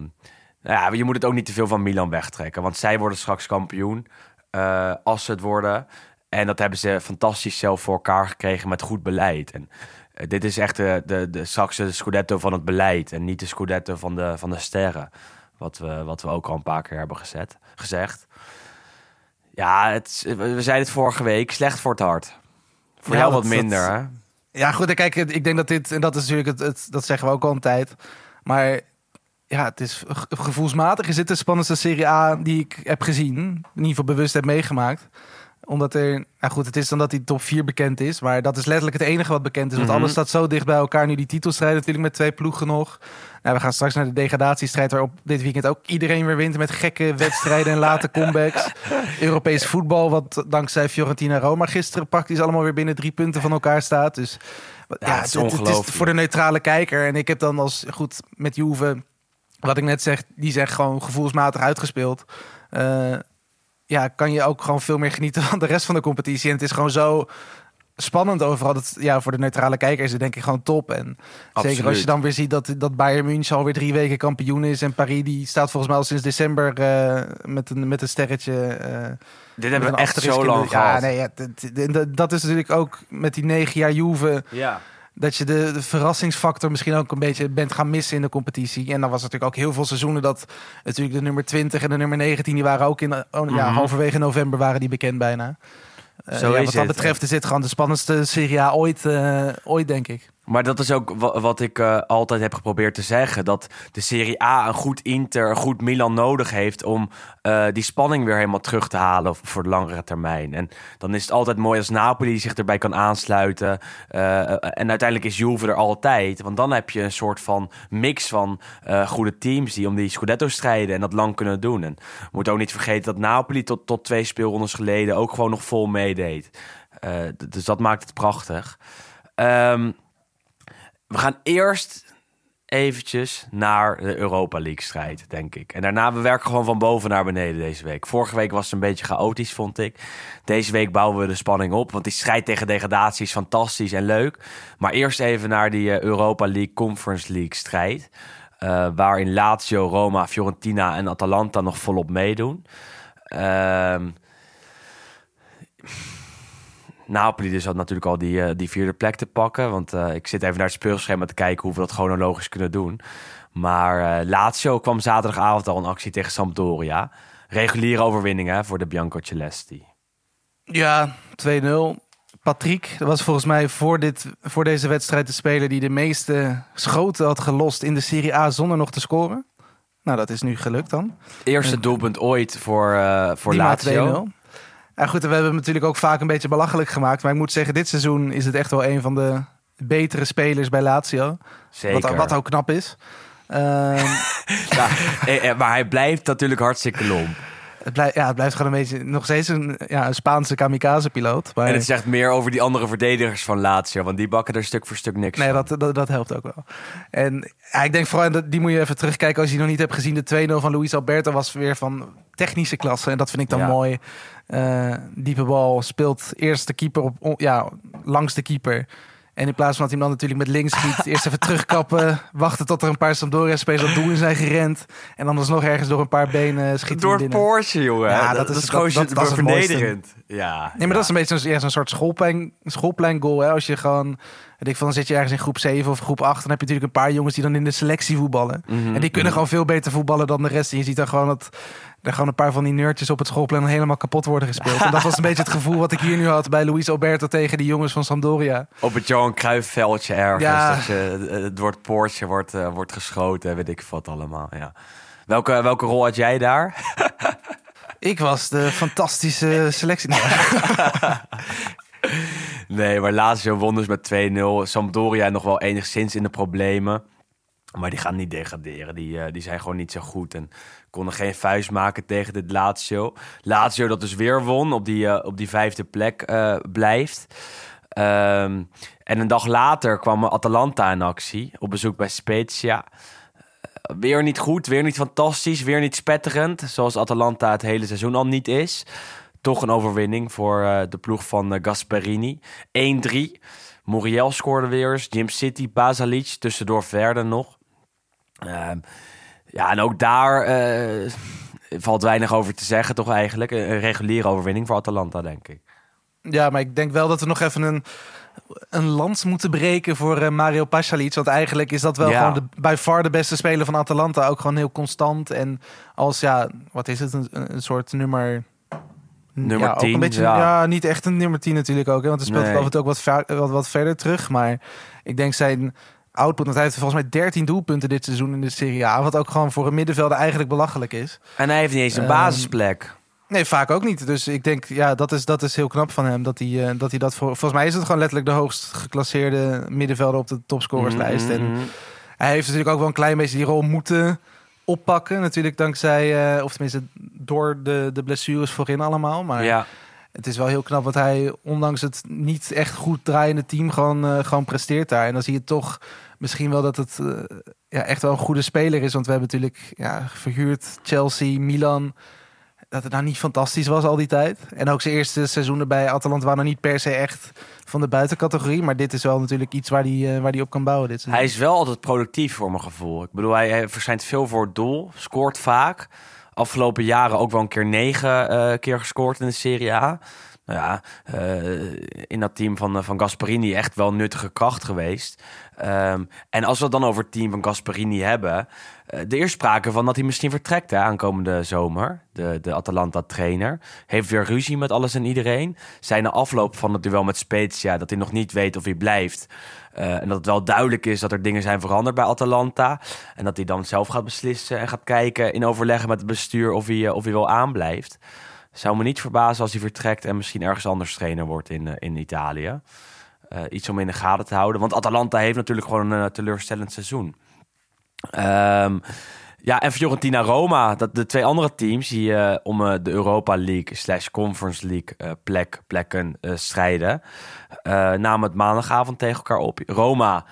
nou ja, je moet het ook niet te veel van Milan wegtrekken. Want zij worden straks kampioen eh, als ze het worden. En dat hebben ze fantastisch zelf voor elkaar gekregen met goed beleid. En eh, dit is echt de, de, de, straks de Scudetto van het beleid. En niet de Scudetto van de, van de sterren. Wat we, wat we ook al een paar keer hebben gezet, gezegd. Ja, het, we zeiden het vorige week. Slecht voor het hart. Voor jou wat minder, dat- hè? Ja, goed, kijk, ik denk dat dit, en dat is natuurlijk, het, dat zeggen we ook al een tijd. Maar ja, het is ge- gevoelsmatig is dit de spannendste Serie A die ik heb gezien. In ieder geval bewust heb meegemaakt. Omdat er, nou goed, het is dan dat die top 4 bekend is. Maar dat is letterlijk het enige wat bekend is. Want Mhm. alles staat zo dicht bij elkaar. Nu die titelstrijd natuurlijk met twee ploegen nog. Nou, we gaan straks naar de degradatiestrijd. Waarop dit weekend ook iedereen weer wint. Met gekke wedstrijden en late comebacks. Europees voetbal, wat dankzij Fiorentina Roma gisteren praktisch allemaal weer binnen drie punten van elkaar staat. Dus ja, het is het, het is ongelooflijk. voor de neutrale kijker. En ik heb dan als goed met Juve, wat ik net zeg, die zeg gewoon gevoelsmatig uitgespeeld. Eh, ja, kan je ook gewoon veel meer genieten van de rest van de competitie. En het is gewoon zo spannend overal. Dat, ja, voor de neutrale kijker is het denk ik gewoon top. En zeker als je dan weer ziet dat, dat Bayern München alweer drie weken kampioen is. En Paris die staat volgens mij al sinds december eh, met, een, met een sterretje. eh, Dit hebben we echt zo de- lang Ja, gehad. nee, ja, dat- dat- dat is natuurlijk ook met die negen jaar Juve Ja. Dat je de, de verrassingsfactor misschien ook een beetje bent gaan missen in de competitie. En dan was natuurlijk ook heel veel seizoenen dat natuurlijk de nummer 20 en de nummer 19, die waren ook in, oh, ja, Mhm. halverwege november waren die bekend bijna. Eh, Zo ja, is wat dat betreft is dit gewoon de spannendste Serie A ooit, eh, ooit denk ik. Maar dat is ook wa- wat ik eh, altijd heb geprobeerd te zeggen. Dat de Serie A een goed Inter, een goed Milan nodig heeft... om eh, die spanning weer helemaal terug te halen voor de langere termijn. En dan is het altijd mooi als Napoli zich erbij kan aansluiten. Eh, en uiteindelijk is Juve er altijd. Want dan heb je een soort van mix van goede teams... die om die Scudetto strijden en dat lang kunnen doen. En we moeten ook niet vergeten dat Napoli tot, tot twee speelrondes geleden... ook gewoon nog vol meedeed. Dus dat maakt het prachtig. Ehm, we gaan eerst eventjes naar de Europa League strijd, denk ik. En daarna, we werken gewoon van boven naar beneden deze week. Vorige week was het een beetje chaotisch, vond ik. Deze week bouwen we de spanning op, want die strijd tegen degradatie is fantastisch en leuk. Maar eerst even naar die eh, Europa League Conference League strijd. eh, waarin Lazio, Roma, Fiorentina en Atalanta nog volop meedoen. Ehm Napoli dus had natuurlijk al die, eh, die vierde plek te pakken. Want eh, ik zit even naar het speelschema te kijken hoe we dat chronologisch kunnen doen. Maar eh, Lazio kwam zaterdagavond al in actie tegen Sampdoria. Reguliere overwinning hè, voor de Bianco Celesti. Ja, 2-0. Patrick, dat was volgens mij voor, dit, voor deze wedstrijd de speler die de meeste schoten had gelost in de Serie A zonder nog te scoren. Nou, dat is nu gelukt dan. Eerste doelpunt ooit voor, eh voor Lazio. 2-0. Ja, goed, we hebben hem natuurlijk ook vaak een beetje belachelijk gemaakt. Maar ik moet zeggen, dit seizoen is het echt wel een van de betere spelers bij Lazio. Zeker. Wat, wat ook knap is. Ehm, Ja, eh, eh, maar hij blijft natuurlijk hartstikke lomp. Het, blijft, ja, het blijft gewoon een beetje nog steeds een, ja, een Spaanse kamikaze-piloot. Maar En het zegt meer over die andere verdedigers van Lazio. Want die bakken er stuk voor stuk niks nee, dat, dat, dat helpt ook wel. En ja, ik denk vooral, dat, die moet je even terugkijken als je die nog niet hebt gezien. De 2-0 van Luis Alberto was weer van technische klasse. En dat vind ik dan Ja. mooi. Eh, diepe bal speelt eerst de keeper op, ja, langs de keeper. En in plaats van dat hij hem dan natuurlijk met links schiet, eerst even terugkappen, wachten tot er een paar Sampdoria-spelers op doel in zijn gerend. En dan alsnog ergens door een paar benen schiet Door het binnen. poortje, jongen. Ja, dat, dat is- gewoon dat- dat- dat is het. Ja, Nee, maar dat is een beetje zo'n ja, soort schoolplein, schoolplein goal. Hè? Als je gewoon, weet ik van, dan zit je ergens in groep 7 of groep 8. Dan heb je natuurlijk een paar jongens die dan in de selectie voetballen. Mhm, En die kunnen gewoon veel beter voetballen dan de rest. En je ziet dan gewoon dat er gewoon een paar van die nerdjes op het schoolplein helemaal kapot worden gespeeld. En dat was een beetje het gevoel wat ik hier nu had bij Luis Alberto tegen die jongens van Sampdoria. Op het Johan Cruijffveldje ergens. Ja. Dat je, eh, het wordt poortje wordt, eh, wordt geschoten en weet ik wat allemaal. Ja. Welke, welke rol had jij daar? Ik was de fantastische selectie. Nee, Nee, maar Lazio won dus met 2-0. Sampdoria nog wel enigszins in de problemen. Maar die gaan niet degraderen. Die, eh, die zijn gewoon niet zo goed. En konden geen vuist maken tegen dit Lazio. Lazio dat dus weer won. Op die, eh, op die vijfde plek eh, blijft. Ehm, en een dag later kwam Atalanta in actie. Op bezoek bij Spezia. Weer niet goed, weer niet fantastisch, weer niet spetterend. Zoals Atalanta het hele seizoen al niet is. Toch een overwinning voor eh, de ploeg van eh, Gasperini. 1-3. Muriel scoorde weer eens. Jim City, Basalic, tussendoor verder nog. Ehm, ja, en ook daar eh, valt weinig over te zeggen, toch eigenlijk. Een, een reguliere overwinning voor Atalanta, denk ik. Ja, maar ik denk wel dat we nog even een, een lans moeten breken voor Mario Pasalic. Want eigenlijk is dat wel Ja. gewoon de, bij far de beste speler van Atalanta. Ook gewoon heel constant. En als, ja, wat is het? Een, een soort nummer... Nummer ja, ook 10, een beetje, ja. ja. niet echt een nummer 10 natuurlijk ook. Hè, want hij speelt Nee. ik ook wat, wat, wat verder terug. Maar ik denk zijn output... Want hij heeft volgens mij 13 doelpunten dit seizoen in de Serie A. Wat ook gewoon voor een middenvelder eigenlijk belachelijk is. En hij heeft niet eens een Ehm, basisplek. Nee, vaak ook niet. Dus ik denk, ja, dat is, dat is heel knap van hem. Dat hij, eh, dat, hij dat voor. Volgens mij is het gewoon letterlijk de hoogst geclasseerde middenvelder op de topscorerslijst. En Mhm. hij heeft natuurlijk ook wel een klein beetje die rol moeten oppakken. Natuurlijk dankzij, eh, of tenminste door de, de blessures voorin allemaal. Maar Ja, het is wel heel knap wat hij, ondanks het niet echt goed draaiende team, gewoon, eh, gewoon presteert daar. En dan zie je toch misschien wel dat het eh, ja, echt wel een goede speler is. Want we hebben natuurlijk ja, verhuurd Chelsea, Milan. Dat het nou niet fantastisch was al die tijd. En ook zijn eerste seizoenen bij Atalanta waren nog niet per se echt van de buitencategorie. Maar dit is wel natuurlijk iets waar hij eh, waar die op kan bouwen. Dit hij is wel altijd productief voor mijn gevoel. Ik bedoel, hij, hij verschijnt veel voor het doel, scoort vaak. Afgelopen jaren ook wel een keer negen eh, keer gescoord in de Serie A. Nou ja, eh, in dat team van, eh, van Gasperini echt wel nuttige kracht geweest. Ehm, en als we het dan over het team van Gasperini hebben... eh, er is sprake van dat hij misschien vertrekt hè, aankomende zomer. De, de Atalanta-trainer. Heeft weer ruzie met alles en iedereen. Zijn na afloop van het duel met Spezia... dat hij nog niet weet of hij blijft... En dat het wel duidelijk is dat er dingen zijn veranderd bij Atalanta. En dat hij dan zelf gaat beslissen en gaat kijken in overleggen met het bestuur of hij, of hij wel aanblijft. Zou me niet verbazen als hij vertrekt en misschien ergens anders trainer wordt in, eh, in Italië. Eh, iets om in de gaten te houden. Want Atalanta heeft natuurlijk gewoon een eh, teleurstellend seizoen. Ehm, ja, en Fiorentina Roma, dat de twee andere teams die eh, om de Europa League slash Conference League plek, plekken strijden, namen het maandagavond tegen elkaar op. Roma,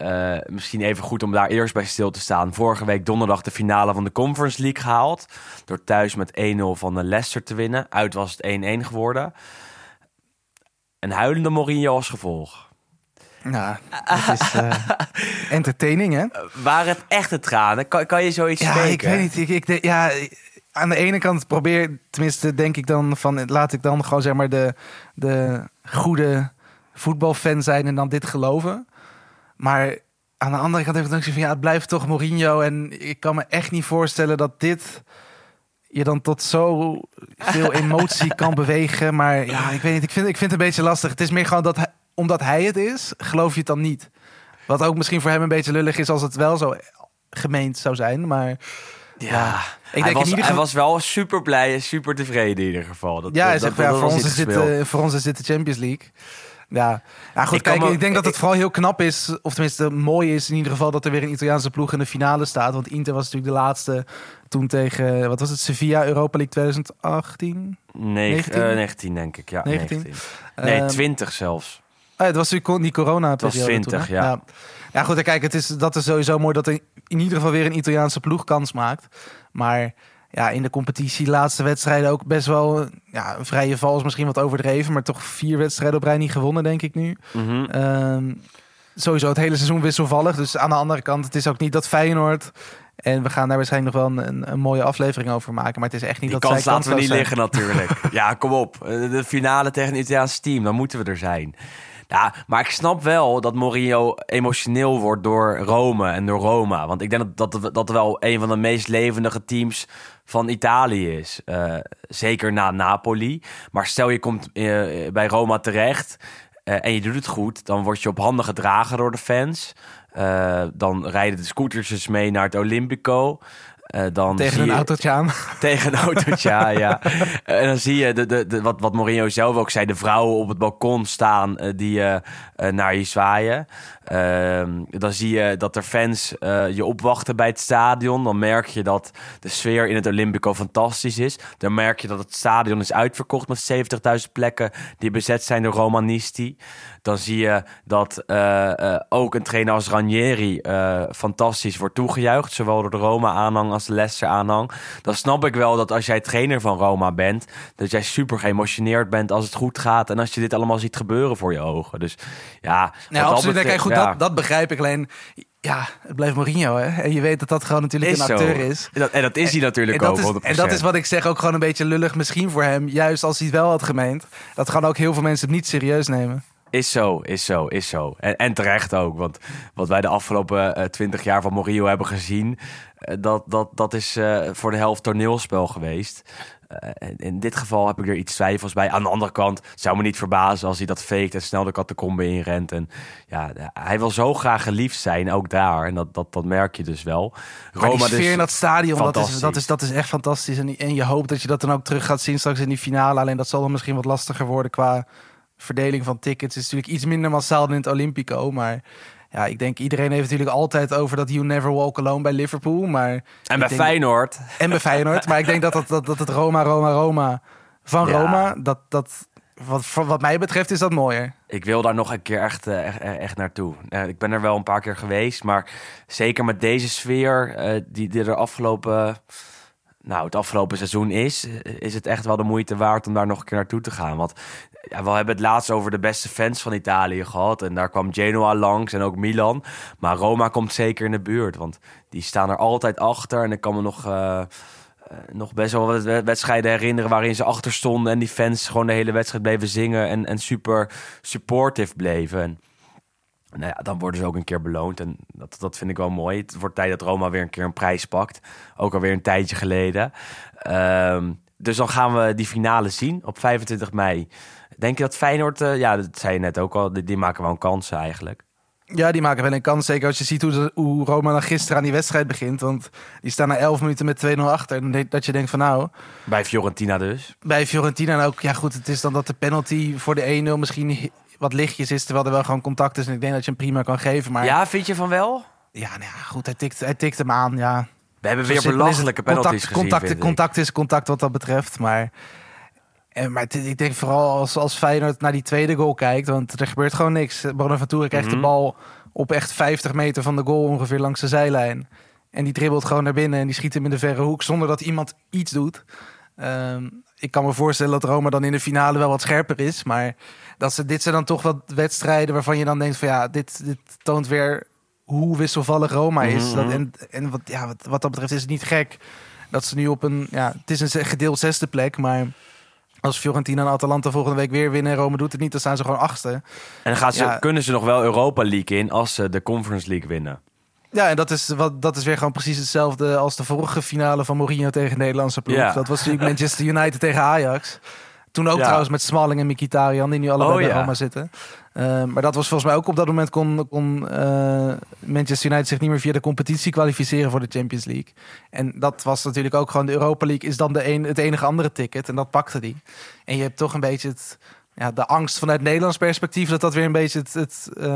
eh, misschien even goed om daar eerst bij stil te staan. Vorige week donderdag de finale van de Conference League gehaald. Door thuis met 1-0 van de Leicester te winnen. Uit was het 1-1 geworden. Een huilende Mourinho als gevolg. Nou, het is eh, entertaining, hè? Waren het echte tranen? Kan, kan je zoiets Ja, spreken? ik weet niet. Ik, ik, de- ja, aan de ene kant probeer, tenminste denk ik dan van, laat ik dan gewoon zeg maar de, de goede voetbalfan zijn en dan dit geloven. Maar aan de andere kant heb ik dan zoiets van, ja, het blijft toch Mourinho en ik kan me echt niet voorstellen dat dit je dan tot zo veel emotie kan bewegen. Maar ja, ik weet niet. Ik vind, ik vind het een beetje lastig. Het is meer gewoon dat hij, omdat hij het is, geloof je het dan niet. Wat ook misschien voor hem een beetje lullig is als het wel zo gemeend zou zijn. Maar Ja, ik hij, denk in was, hij was wel super blij en super tevreden in ieder geval. Dat, ja, hij dat, zegt, dat- ja, dat voor, ons is het dit, eh, voor ons is dit de Champions League. Ja, ja goed, Ik kijk, me- ik denk dat het ik- vooral heel knap is, of tenminste mooi is in ieder geval, dat er weer een Italiaanse ploeg in de finale staat. Want Inter was natuurlijk de laatste toen tegen, wat was het, Sevilla Europa League 2018? Negen- 19? eh, 19 denk ik, ja. 19? 19. Nee, Ehm, 20 zelfs. Oh, het was natuurlijk die corona was 20, ja. ja. Ja, goed, kijk, het is, dat is sowieso mooi dat er in ieder geval weer een Italiaanse ploeg kans maakt. Maar ja, in de competitie, laatste wedstrijden ook best wel ja, een vrije val is misschien wat overdreven, maar toch vier wedstrijden op rij niet gewonnen, denk ik nu. Mhm. Ehm, sowieso het hele seizoen wisselvallig. Dus aan de andere kant, het is ook niet dat Feyenoord. En we gaan daar waarschijnlijk nog wel een, een, een mooie aflevering over maken. Maar het is echt niet Die dat kans zij laten we niet zijn. liggen natuurlijk. ja, kom op. Eh, De finale tegen een Italiaans team, dan moeten we er zijn. Ja, maar ik snap wel dat Mourinho emotioneel wordt door Rome en door Roma. Want ik denk dat dat, dat wel een van de meest levendige teams van Italië is. Eh, zeker na Napoli. Maar stel je komt eh, bij Roma terecht eh, en je doet het goed... dan word je op handen gedragen door de fans. Dan rijden de scootertjes mee naar het Olympico... Eh, dan Tegen een je- autootje aan. tegen een autootje, ja, ja. En dan zie je de, de, de, wat, wat Mourinho zelf ook zei: de vrouwen op het balkon staan eh, die eh, naar je zwaaien. Ehm, dan zie je dat er fans je opwachten bij het stadion. Dan merk je dat de sfeer in het Olympico fantastisch is. Dan merk je dat het stadion is uitverkocht met 70.000 plekken die bezet zijn door Romanisti. Dan zie je dat eh, eh, ook een trainer als Ranieri eh, fantastisch wordt toegejuicht. Zowel door de Roma-aanhang als de Leicester-aanhang. Dan snap ik wel dat als jij trainer van Roma bent... dat jij super geëmotioneerd bent als het goed gaat... en als je dit allemaal ziet gebeuren voor je ogen. Dus ja... dat absoluut. betreft, Kijk, goed, ja, dat, dat begrijp ik alleen. Ja, het blijft Mourinho, hè? En je weet dat dat gewoon natuurlijk is een zo. acteur is. En dat, en dat is hij natuurlijk en ook, dat, is, 100%. en dat is wat ik zeg, ook gewoon een beetje lullig misschien voor hem. Juist als hij het wel had gemeend. Dat gaan ook heel veel mensen het niet serieus nemen. Is zo, is zo, is zo. En, en terecht ook, want wat wij de afgelopen twintig jaar van Morillo hebben gezien, eh, dat, dat, dat is eh, voor de helft toneelspel geweest. Eh, in dit geval heb ik er iets twijfels bij. Aan de andere kant zou me niet verbazen als hij dat faked en snel de catacombe inrent. En ja, hij wil zo graag geliefd zijn, ook daar. En dat, dat, dat merk je dus wel. Roma maar die sfeer dus in dat stadion, dat is, dat, is, dat is echt fantastisch. En, en je hoopt dat je dat dan ook terug gaat zien straks in die finale. Alleen dat zal dan misschien wat lastiger worden qua verdeling van tickets. Is natuurlijk iets minder massaal dan in het Olympico, maar ja, ik denk iedereen heeft natuurlijk altijd over dat You Never Walk Alone bij Liverpool. Maar en bij Feyenoord. En bij Feyenoord. maar ik denk dat, dat, dat, dat het Roma, Roma, Roma van Roma, dat, dat, wat, wat mij betreft is dat mooier. Ik wil daar nog een keer echt, eh, echt, echt naartoe. ik ben er wel een paar keer geweest, maar zeker met deze sfeer uh, die, die er afgelopen nou, het afgelopen seizoen is, is het echt wel de moeite waard om daar nog een keer naartoe te gaan. Want ja, we hebben het laatst over de beste fans van Italië gehad. En daar kwam Genoa langs en ook Milan. Maar Roma komt zeker in de buurt, want die staan er altijd achter. En ik kan me nog, uh, nog best wel wat wedstrijden herinneren waarin ze achter stonden. En die fans gewoon de hele wedstrijd bleven zingen en, en super supportive bleven. En, nou ja, dan worden ze ook een keer beloond. En dat, dat vind ik wel mooi. Het wordt tijd dat Roma weer een keer een prijs pakt. Ook alweer een tijdje geleden. Um, dus dan gaan we die finale zien op 25 mei. Denk je dat Feyenoord, uh, ja, dat zei je net ook al, die, die, maken wel een kans eigenlijk. Ja, die maken wel een kans. Zeker als je ziet hoe, hoe Roma dan gisteren aan die wedstrijd begint. Want die staan na 11 minuten met 2-0 achter. En dat je denkt van nou... Bij Fiorentina dus. Bij Fiorentina en ook. Ja goed, het is dan dat de penalty voor de 1-0 misschien wat lichtjes is. Terwijl er wel gewoon contact is. En ik denk dat je hem prima kan geven. Maar... Ja, vind je van wel? Ja, nou ja, goed. Hij tikt, hij tikt hem aan, ja. We hebben weer belachelijke penalties contact, gezien, contact, contact is contact wat dat betreft. Maar en, maar ik denk vooral als, als Feyenoord naar die tweede goal kijkt, want er gebeurt gewoon niks. Bonaventura krijgt mm de mhm. bal op echt 50 meter van de goal ongeveer langs de zijlijn. En die dribbelt gewoon naar binnen en die schiet hem in de verre hoek zonder dat iemand iets doet. Ehm, ik kan me voorstellen dat Roma dan in de finale wel wat scherper is. Maar dat ze, dit zijn dan toch wat wedstrijden waarvan je dan denkt van ja, dit, dit toont weer hoe wisselvallig Roma is. Mhm, dat, mhm. en en wat, ja, wat, wat dat betreft is het niet gek dat ze nu op een, ja, het is een gedeeld zesde plek, maar als Fiorentina en Atalanta volgende week weer winnen en Rome doet het niet, dan staan ze gewoon achter. En dan gaan ze, kunnen ze nog wel Europa League in als ze de Conference League winnen. Ja, en dat is, wat, dat is weer gewoon precies hetzelfde als de vorige finale van Mourinho tegen Nederlandse ploeg. Dat was natuurlijk Manchester United tegen Ajax. Toen ook trouwens met Smalling en Mkhitaryan, die nu allebei oh, bij Roma zitten. Uh, maar dat was volgens mij ook op dat moment kon, kon uh, Manchester United zich niet meer via de competitie kwalificeren voor de Champions League. En dat was natuurlijk ook gewoon de Europa League is dan de een, het enige andere ticket. En dat pakte die. En je hebt toch een beetje het, ja, de angst vanuit Nederlands perspectief dat dat weer een beetje het, het, uh,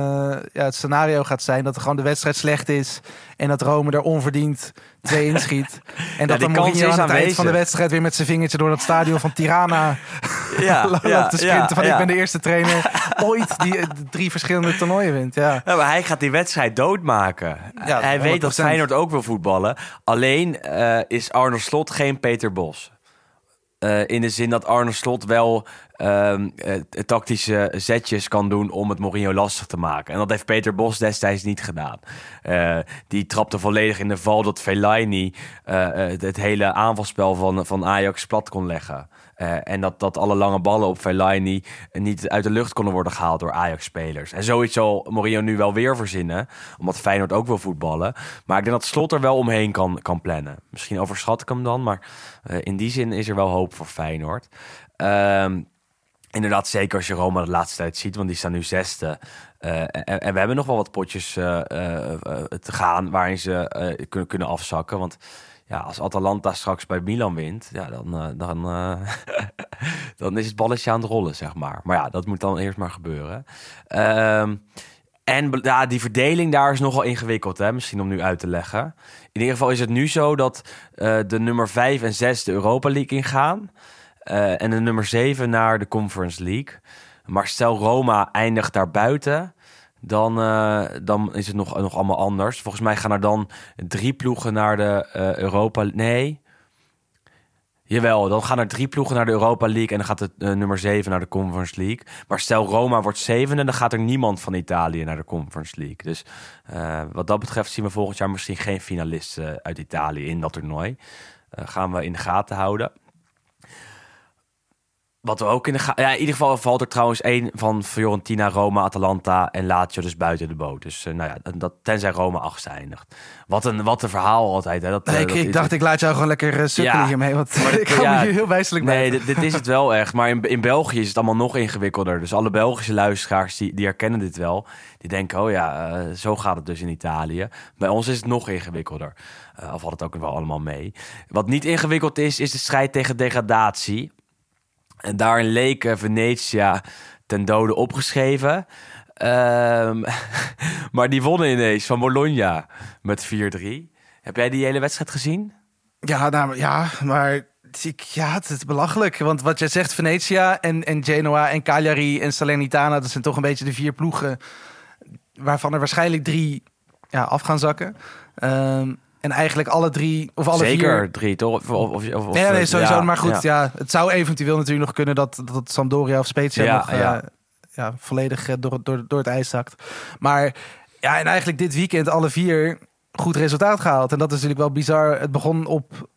ja, het scenario gaat zijn. Dat er gewoon de wedstrijd slecht is en dat Rome er onverdiend twee inschiet. En dat ja, dan Mourinho aan het eind van de wedstrijd weer met zijn vingertje door dat stadion van Tirana ja, loopt ja, te sprinten. van ik ben de eerste trainer ooit die drie verschillende toernooien wint. Ja. maar hij gaat die wedstrijd doodmaken. hij weet dat Feyenoord ook wil voetballen. Alleen uh, is Arno Slot geen Peter Bos. Uh, in de zin dat Arne Slot wel uh, tactische zetjes kan doen om het Mourinho lastig te maken. En dat heeft Peter Bos destijds niet gedaan. Uh, die trapte volledig in de val dat Fellaini het hele aanvalspel van, van Ajax plat kon leggen. En dat, dat alle lange ballen op Fellaini niet uit de lucht konden worden gehaald door Ajax-spelers. En zoiets zal Mourinho nu wel weer verzinnen, omdat Feyenoord ook wil voetballen. Maar ik denk dat Slot er wel omheen kan, kan plannen. Misschien overschat ik hem dan, maar in die zin is er wel hoop voor Feyenoord. Uh, inderdaad, zeker als je Roma de laatste tijd ziet, want die staan nu zesde. Uh, en, en, we hebben nog wel wat potjes te gaan waarin ze kunnen, kunnen afzakken. Want ja, als Atalanta straks bij Milan wint, ja, dan, dan, dan is het balletje aan het rollen, zeg maar. Maar ja, dat moet dan eerst maar gebeuren. Um, en ja, die verdeling daar is nogal ingewikkeld, hè? misschien om nu uit te leggen. In ieder geval is het nu zo dat de nummer 5 en 6 de Europa League ingaan. En de nummer 7 naar de Conference League. Maar stel Roma eindigt daar buiten dan, uh, dan is het nog, nog allemaal anders. Volgens mij gaan er dan drie ploegen naar de uh, Europa... Nee. Jawel, dan gaan er drie ploegen naar de Europa League... en dan gaat het uh, nummer 7 naar de Conference League. Maar stel Roma wordt zevende... dan gaat er niemand van Italië naar de Conference League. Dus wat dat betreft zien we volgend jaar misschien geen finalisten uit Italië in dat toernooi. gaan we in de gaten houden. Wat we ook in de ga- Ja, in ieder geval valt er trouwens één van Fiorentina, Roma, Atalanta en Lazio dus buiten de boot. Dus eh, nou ja, dat, tenzij Roma achtste eindigt. Wat een, wat een verhaal altijd. Hè? Dat, eh, ik, dat ik is- dacht, ik laat jou gewoon lekker sukkelen Ja. hiermee. Want Maar ik me hier heel wijselijk bij. Nee, dit, dit is het wel echt. Maar in, in België is het allemaal nog ingewikkelder. Dus alle Belgische luisteraars die, die herkennen dit wel. Die denken, oh ja, zo gaat het dus in Italië. Bij ons is het nog ingewikkelder. Al valt het ook wel allemaal mee. Wat niet ingewikkeld is, is de strijd tegen degradatie. En daarin leek eh, Venetia ten dode opgeschreven. Ehm, maar die wonnen ineens van Bologna met 4-3. Heb jij die hele wedstrijd gezien? Ja, nou, ja, maar ja, het is belachelijk. Want wat jij zegt, Venetia en, en Genoa en Cagliari en Salernitana... dat zijn toch een beetje de vier ploegen... waarvan er waarschijnlijk drie ja, af gaan zakken. Ehm, en eigenlijk alle drie, of alle Zeker vier... drie, toch? Of, of, of, of- Nee, nee, ja, sowieso. maar goed, ja. ja. het zou eventueel natuurlijk nog kunnen dat, dat Sampdoria of Spezia Ja, nog eh, ja. ja, volledig eh, door, door, door het ijs zakt. Maar ja, en eigenlijk dit weekend alle vier goed resultaat gehaald. En dat is natuurlijk wel bizar. Het begon op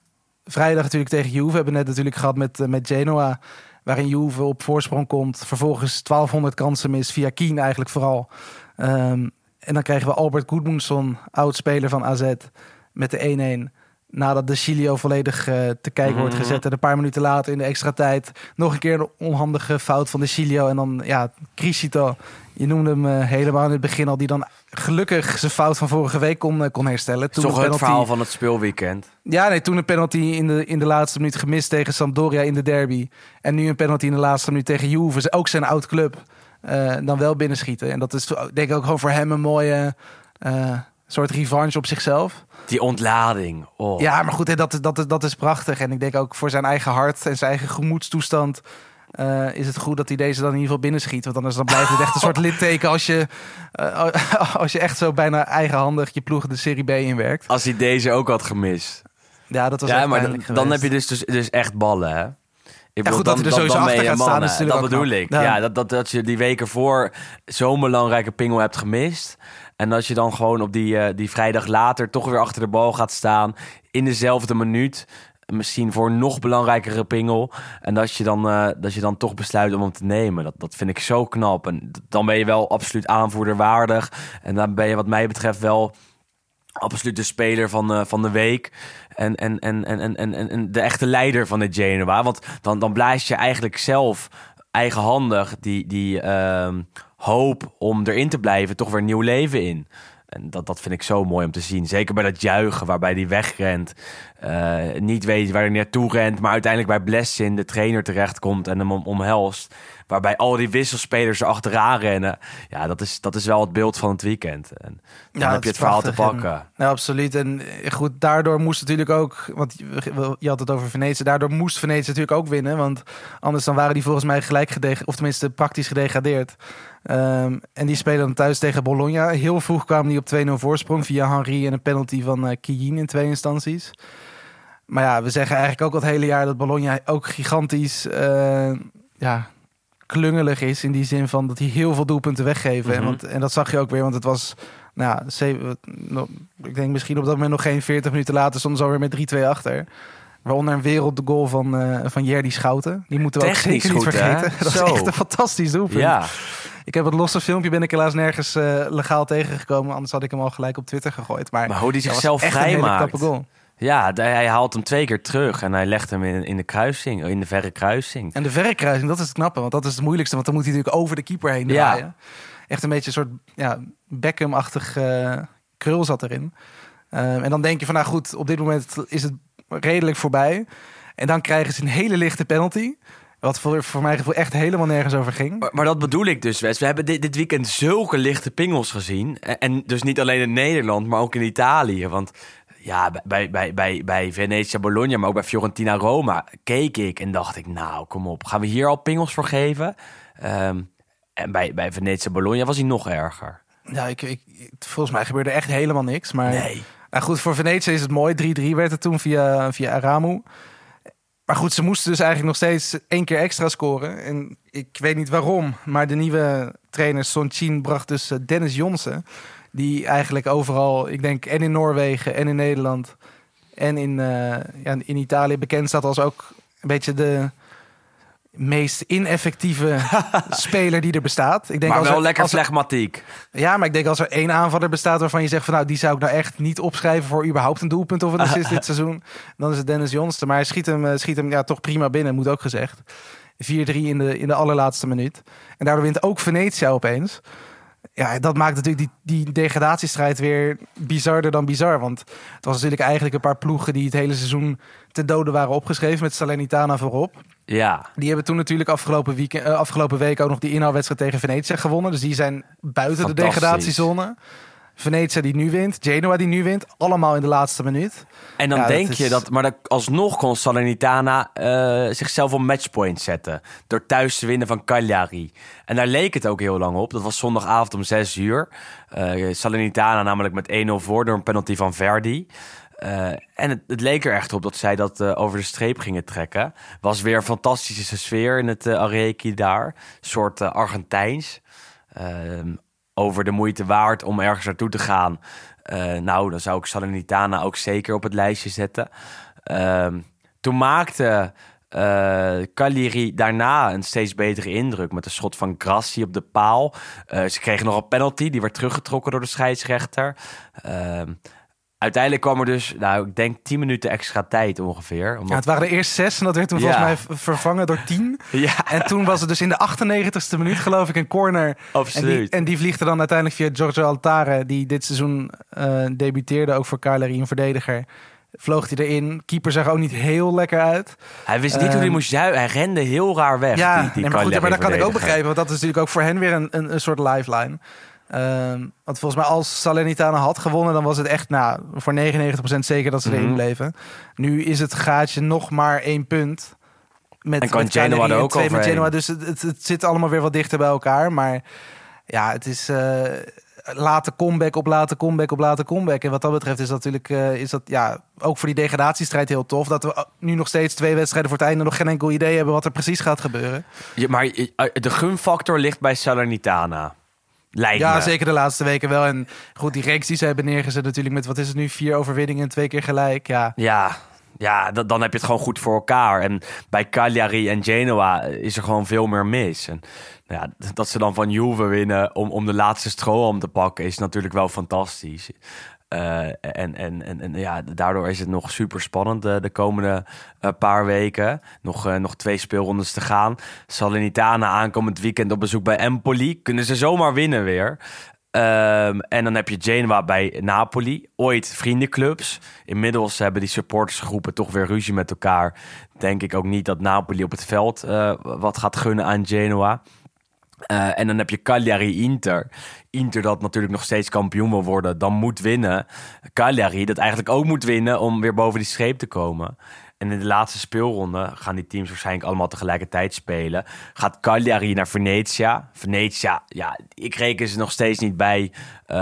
vrijdag natuurlijk tegen Juve. We hebben net natuurlijk gehad met, eh, met Genoa. Waarin Juve op voorsprong komt. Vervolgens 1200 kansen mis via Kien eigenlijk vooral. Ehm, en dan krijgen we Albert Goedmundsson, oud-speler van AZ, met de 1-1. Nadat de Chilio volledig eh, te kijken wordt Mhm. gezet. En een paar minuten later in de extra tijd nog een keer een onhandige fout van de Chilio. En dan, ja, Crisito, je noemde hem eh, helemaal in het begin al. Die dan gelukkig zijn fout van vorige week kon, eh, kon herstellen. Toen toch een het penalty- verhaal van het speelweekend. ja, nee, toen een penalty in de, in de laatste minuut gemist tegen Sampdoria in de derby. En nu een penalty in de laatste minuut tegen Juve. Ook zijn oud club. dan wel binnenschieten. En dat is denk ik ook gewoon voor hem een mooie eh, soort revanche op zichzelf. Die ontlading. Oh. Ja, maar goed, dat, is- dat, dat is prachtig. En ik denk ook voor zijn eigen hart en zijn eigen gemoedstoestand... eh, is het goed dat hij deze dan in ieder geval binnenschiet. Want anders dan blijft het echt een soort litteken... als je, eh, als je echt zo bijna eigenhandig je ploeg de Serie B inwerkt. Als hij deze ook had gemist. Ja, dat was Ja, maar dan, dan heb je dus, dus, dus echt ballen, hè? Ik bedoel, goed, dat hij er sowieso achter gaat staan hè. is natuurlijk Dat bedoel knap. ik. Ja. Ja, dat, dat, dat je die weken voor zo'n belangrijke pingel hebt gemist. En dat je dan gewoon op die, eh, die vrijdag later toch weer achter de bal gaat staan. In dezelfde minuut. Misschien voor een nog belangrijkere pingel. En dat je dan, eh, dat je dan toch besluit om hem te nemen. Dat, dat vind ik zo knap. En dan ben je wel absoluut aanvoerder waardig. En dan ben je wat mij betreft wel absoluut de speler van, eh, van de week. En, en, en, en, en, en, en- en de echte leider van de Genoa. Want dan, dan blaas je eigenlijk zelf eigenhandig die, die ehm, hoop om erin te blijven toch weer nieuw leven in. En dat, dat vind ik zo mooi om te zien. Zeker bij dat juichen waarbij hij wegrent. eh, niet weet waar hij naartoe rent. Maar uiteindelijk bij Blessin de trainer terechtkomt en hem om, omhelst. Waarbij al die wisselspelers er achteraan rennen. Ja, dat is, dat is wel het beeld van het weekend. En dan Ja, heb je het verhaal te pakken. En- ja, absoluut. En eh, goed, daardoor moest natuurlijk ook... Want je- je had het over Venetië. Daardoor moest Venetië natuurlijk ook winnen. Want anders dan waren die volgens mij gelijk gedegradeerd. Of tenminste praktisch gedegradeerd. Ehm, en die spelen dan thuis tegen Bologna. Heel vroeg kwamen die op 2-0 voorsprong. Via Henry en een penalty van Kiyin in twee instanties. Maar ja, we zeggen eigenlijk ook al het hele jaar... dat Bologna ook gigantisch... eh, ja, klungelig is. In die zin van dat hij heel veel doelpunten weggeven. Mhm. en, want, en dat zag je ook weer. Want het was... Nou, ik denk misschien op dat moment nog geen 40 minuten later ze alweer met 3-2 achter. Waaronder een wereldgoal van, eh van Jerdy Schouten. Die moeten we Technisch ook zeker niet goed, hè? vergeten. Dat Zo. is echt een fantastisch doelpunt. Ja, Ik heb het losse filmpje, ben ik helaas nergens eh, legaal tegengekomen. Anders had ik hem al gelijk op Twitter gegooid. Maar, maar hoe die zichzelf vrijmaakt. Ja, hij haalt hem twee keer terug en hij legt hem in, in de kruising, in de verre kruising. En de verre kruising, dat is het knappe. Want dat is het moeilijkste. Want dan moet hij natuurlijk over de keeper heen Ja. draaien. Echt een beetje een soort ja, Beckham-achtig eh, krul zat erin. Ehm, en dan denk je van, nou goed, op dit moment is het redelijk voorbij. En dan krijgen ze een hele lichte penalty. Wat voor, voor mijn gevoel echt helemaal nergens over ging. Maar, maar dat bedoel ik dus, Wes. We hebben dit, dit weekend zulke lichte pingels gezien. En, en dus niet alleen in Nederland, maar ook in Italië. Want ja, bij, bij, bij, bij Venetia Bologna, maar ook bij Fiorentina Roma... keek ik en dacht ik, nou, kom op. Gaan we hier al pingels voor geven? Ehm, en bij, bij Venetia Bologna was hij nog erger. Ja, ik, ik, volgens mij gebeurde echt helemaal niks. Maar Nee. Nou goed, voor Venetië is het mooi. 3-3 werd het toen via, via Aramu. Maar goed, ze moesten dus eigenlijk nog steeds één keer extra scoren. En ik weet niet waarom, maar de nieuwe trainer Son Chin bracht dus eh, Dennis Jonsen. Die eigenlijk overal, ik denk en in Noorwegen en in Nederland en in, eh, ja, in Italië bekend staat als ook een beetje de, meest ineffectieve speler die er bestaat. Ik denk Maar als wel er- lekker als er- flegmatiek. Ja, maar ik denk als er één aanvaller bestaat waarvan je zegt van nou die zou ik nou echt niet opschrijven voor überhaupt een doelpunt of een assist dit seizoen, dan is het Dennis Jonster. Maar hij schiet hem, eh, schiet hem ja, toch prima binnen, moet ook gezegd. 4-3 in de, in de allerlaatste minuut. En daardoor wint ook Venetia opeens. Ja, dat maakt natuurlijk die, die degradatiestrijd weer bizarder dan bizar. Want het was natuurlijk eigenlijk een paar ploegen die het hele seizoen te dode waren opgeschreven met Salernitana voorop. Ja. Die hebben toen natuurlijk afgelopen, weekend, eh, afgelopen week ook nog die inhaalwedstrijd tegen Venetia gewonnen. Dus die zijn buiten de degradatiezone. Venetia die nu wint, Genoa die nu wint, allemaal in de laatste minuut. En dan Ja, dat denk is- je dat, maar dat alsnog kon Salernitana eh, zichzelf op matchpoint zetten. Door thuis te winnen van Cagliari. En daar leek het ook heel lang op. Dat was zondagavond om 6 uur. Eh Salernitana namelijk met 1-0 voor door een penalty van Verdi. Eh, en het, het leek er echt op dat zij dat over de streep gingen trekken. Was weer een fantastische sfeer in het uh, daar. Een soort Argentijns. Ehm, over de moeite waard om ergens naartoe te gaan. Eh, nou, dan zou ik Salernitana ook zeker op het lijstje zetten. Ehm, toen maakte Cagliari daarna een steeds betere indruk... met een schot van Grassi op de paal. Eh, ze kregen nog een penalty, die werd teruggetrokken door de scheidsrechter. Uiteindelijk kwam er dus, nou, ik denk 10 minuten extra tijd ongeveer. Ja, Omdat... het waren er eerst zes en dat werd toen Ja. volgens mij vervangen door tien. Ja, En toen was het dus in de 98ste minuut geloof ik een corner. En die, absoluut. en die vliegt er dan uiteindelijk via Giorgio Altare, die dit seizoen eh, debuteerde, ook voor Cagliari, een verdediger. Vloog hij erin. Keeper zag ook niet heel lekker uit. Hij wist niet hoe hij Ehm, moest juichen. Hij rende heel raar weg. ja, die, die nee, maar, goed, ja, maar dat kan ik ook begrijpen. Want dat is natuurlijk ook voor hen weer een, een, een soort lifeline. Ehm, want volgens mij als Salernitana had gewonnen... dan was het echt nou, voor 99% zeker dat ze erin Mhm. bleven. Nu is het gaatje nog maar één punt. Met, En kan met Genoa er ook twee met overheen. Genoa. Dus het, het, het zit allemaal weer wat dichter bij elkaar. Maar ja, het is... eh late comeback op late comeback op late comeback. En wat dat betreft is dat natuurlijk eh, is dat, ja, ook voor die degradatiestrijd heel tof. Dat we nu nog steeds twee wedstrijden voor het einde nog geen enkel idee hebben wat er precies gaat gebeuren. Ja, maar eh, de gunfactor ligt bij Salernitana. Lijkt Ja, me. zeker de laatste weken wel. En goed, die reeks die ze hebben neergezet natuurlijk met, wat is het nu, vier overwinningen en twee keer gelijk. Ja, Ja, ja da- dan heb je het gewoon goed voor elkaar. En bij Cagliari en Genoa is er gewoon veel meer mis. En nou ja, dat ze dan van Juve winnen om, om de laatste strohalm te pakken... is natuurlijk wel fantastisch. Eh, en, en, en, en ja, daardoor is het nog super spannend de, de komende eh, paar weken. Nog, eh, nog twee speelrondes te gaan. Salernitana aankomend weekend op bezoek bij Empoli. Kunnen ze zomaar winnen weer. Ehm, en dan heb je Genoa bij Napoli. Ooit vriendenclubs. Inmiddels hebben die supportersgroepen toch weer ruzie met elkaar. Denk ik ook niet dat Napoli op het veld eh, wat gaat gunnen aan Genoa. Eh, en dan heb je Cagliari-Inter. Inter dat natuurlijk nog steeds kampioen wil worden, dan moet winnen. Cagliari dat eigenlijk ook moet winnen om weer boven die streep te komen. En in de laatste speelronde gaan die teams waarschijnlijk allemaal tegelijkertijd spelen. Gaat Cagliari naar Venetia. Venetia, ja, ik reken ze nog steeds niet bij eh,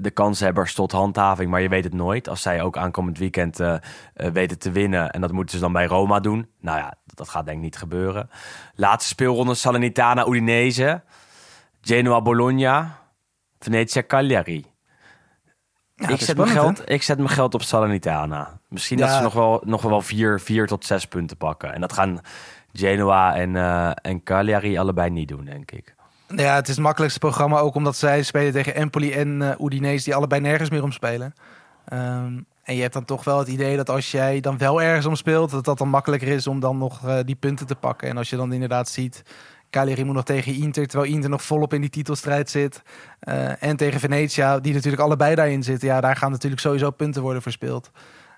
de kanshebbers tot handhaving. Maar je weet het nooit. Als zij ook aankomend weekend eh, weten te winnen. En dat moeten ze dan bij Roma doen. Nou ja, dat gaat denk ik niet gebeuren. Laatste speelronde Salernitana, Udinese. Genoa, Bologna. Venetia, Cagliari. Ja, ik, zet mijn geld, ik zet mijn geld op Salernitana. Misschien dat ze nog wel, nog wel vier, vier tot zes punten pakken. En dat gaan Genoa en, eh, en Cagliari allebei niet doen, denk ik. Ja, het is het makkelijkste programma ook omdat zij spelen tegen Empoli en eh Udinese die allebei nergens meer om spelen. Ehm, en je hebt dan toch wel het idee dat als jij dan wel ergens om speelt, dat dat dan makkelijker is om dan nog eh, die punten te pakken. En als je dan inderdaad ziet, Cagliari moet nog tegen Inter, terwijl Inter nog volop in die titelstrijd zit. En tegen Venetia, die natuurlijk allebei daarin zitten. Ja, daar gaan natuurlijk sowieso punten worden verspeeld.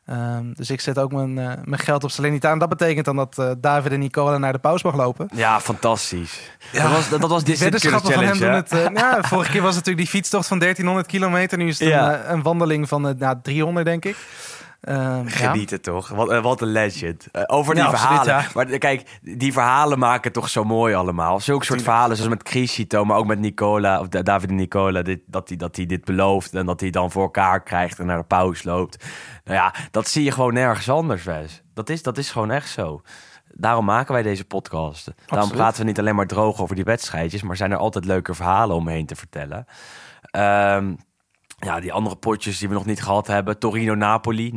Ehm, dus ik zet ook mijn, eh, mijn geld op Salernitana. Dat betekent dan dat eh, David en Nicola naar de pauze mag lopen. Ja, fantastisch. Ja, dat was, dat, dat was weddenschappen van hem Challenge, doen hè? het. eh, ja, vorige keer was het natuurlijk die fietstocht van 1300 kilometer. Nu is het Ja. een, een wandeling van nou, 300, denk ik. Ja. Genieten toch? Wat, eh, wat een legend. Eh, over die Ja, absoluut, verhalen. ja. Maar eh, kijk, die verhalen maken het toch zo mooi allemaal. Zulke soort verhalen, zoals met Crisito, maar ook met Nicola, of Da- David en Nicola, dit, dat hij dat dit belooft en dat hij dan voor elkaar krijgt en naar de pauze loopt. Nou ja, dat zie je gewoon nergens anders, Wes. Dat is, dat is gewoon echt zo. Daarom maken wij deze podcast. Daarom praten we niet alleen maar droog over die wedstrijdjes, maar zijn er altijd leuke verhalen omheen te vertellen. Ehm, ja, die andere potjes die we nog niet gehad hebben. Torino-Napoli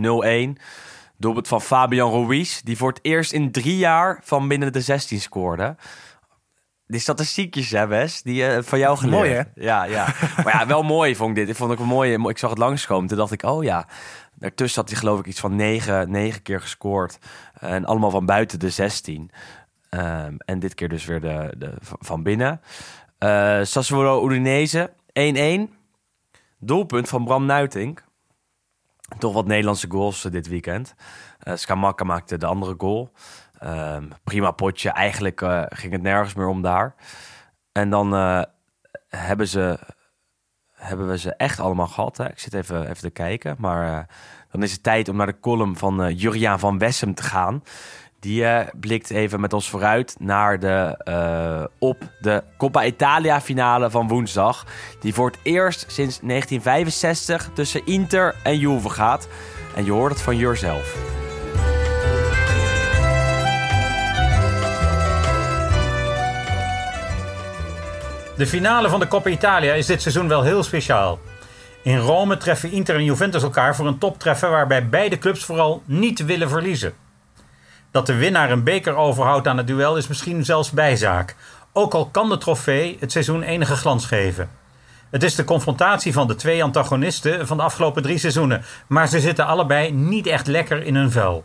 0-1. Doelpunt van Fabian Ruiz, die voor het eerst in drie jaar van binnen de 16 scoorde. Die statistiekjes, hè, Wes, die eh, van jou geleerd. Mooi, hè? Ja, ja. Maar ja, wel mooi vond ik dit. Ik vond ik een mooie. Ik zag het langskomen. Toen dacht ik, oh ja. Daartussen had hij geloof ik iets van negen, negen keer gescoord. En allemaal van buiten de 16. Ehm, en dit keer dus weer de, de, van binnen. Eh Sassuolo Udinese 1-1. Doelpunt van Bram Nuitink. Toch wat Nederlandse goals eh, dit weekend. Skamaka maakte de andere goal. Ehm, prima potje. Eigenlijk eh, ging het nergens meer om daar. En dan hebben, ze, hebben we ze echt allemaal gehad. Hè? Ik zit even, even te kijken. Maar dan is het tijd om naar de column van Juriaan van Wessem te gaan. Die eh, blikt even met ons vooruit naar de, eh, op de Coppa Italia finale van woensdag. Die voor het eerst sinds 1965 tussen Inter en Juve gaat. En je hoort het van Jur zelf. De finale van de Coppa Italia is dit seizoen wel heel speciaal. In Rome treffen Inter en Juventus elkaar voor een toptreffer waarbij beide clubs vooral niet willen verliezen. Dat de winnaar een beker overhoudt aan het duel is misschien zelfs bijzaak. Ook al kan de trofee het seizoen enige glans geven. Het is de confrontatie van de twee antagonisten van de afgelopen drie seizoenen, maar ze zitten allebei niet echt lekker in hun vel.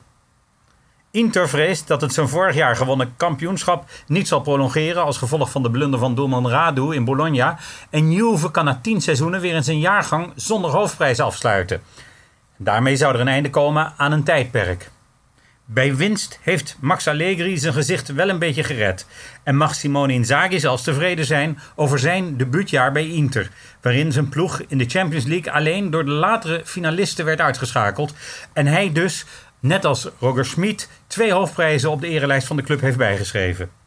Inter vreest dat het zijn vorig jaar gewonnen kampioenschap niet zal prolongeren als gevolg van de blunder van doelman Radu in Bologna. En Juve kan na tien seizoenen weer in zijn jaargang zonder hoofdprijs afsluiten. Daarmee zou er een einde komen aan een tijdperk. Bij winst heeft Max Allegri zijn gezicht wel een beetje gered. En mag Simone Inzaghi zelfs tevreden zijn over zijn debuutjaar bij Inter. Waarin zijn ploeg in de Champions League alleen door de latere finalisten werd uitgeschakeld. En hij dus, net als Roger Schmid, twee hoofdprijzen op de erelijst van de club heeft bijgeschreven.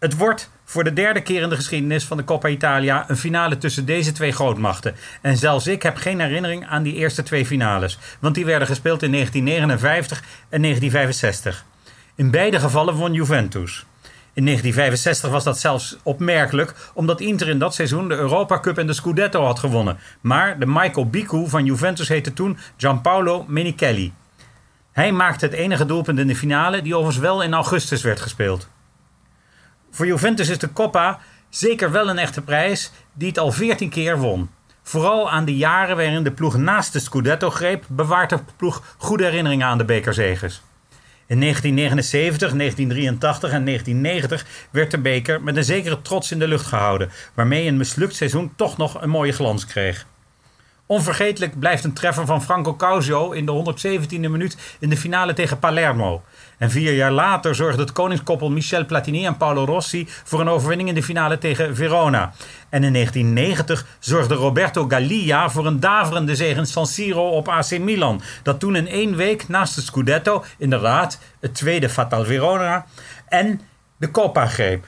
Het wordt voor de derde keer in de geschiedenis van de Coppa Italia een finale tussen deze twee grootmachten. En zelfs ik heb geen herinnering aan die eerste twee finales, want die werden gespeeld in 1959 en 1965. In beide gevallen won Juventus. In 1965 was dat zelfs opmerkelijk, omdat Inter in dat seizoen de Europa Cup en de Scudetto had gewonnen. Maar de Michael Bicu van Juventus heette toen Gianpaolo Menichelli. Hij maakte het enige doelpunt in de finale, die overigens wel in augustus werd gespeeld. Voor Juventus is de Coppa zeker wel een echte prijs die het al 14 keer won. Vooral aan de jaren waarin de ploeg naast de Scudetto greep, bewaart de ploeg goede herinneringen aan de bekerzegers. In 1979, 1983 en 1990 werd de beker met een zekere trots in de lucht gehouden, waarmee een mislukt seizoen toch nog een mooie glans kreeg. Onvergetelijk blijft een treffer van Franco Causio in de 117e minuut in de finale tegen Palermo. En vier jaar later zorgde het koningskoppel Michel Platini en Paolo Rossi voor een overwinning in de finale tegen Verona. En in 1990 zorgde Roberto Gallia voor een daverende zege in San Siro op AC Milan. Dat toen in één week naast de Scudetto inderdaad het tweede Fatal Verona en de Coppa greep.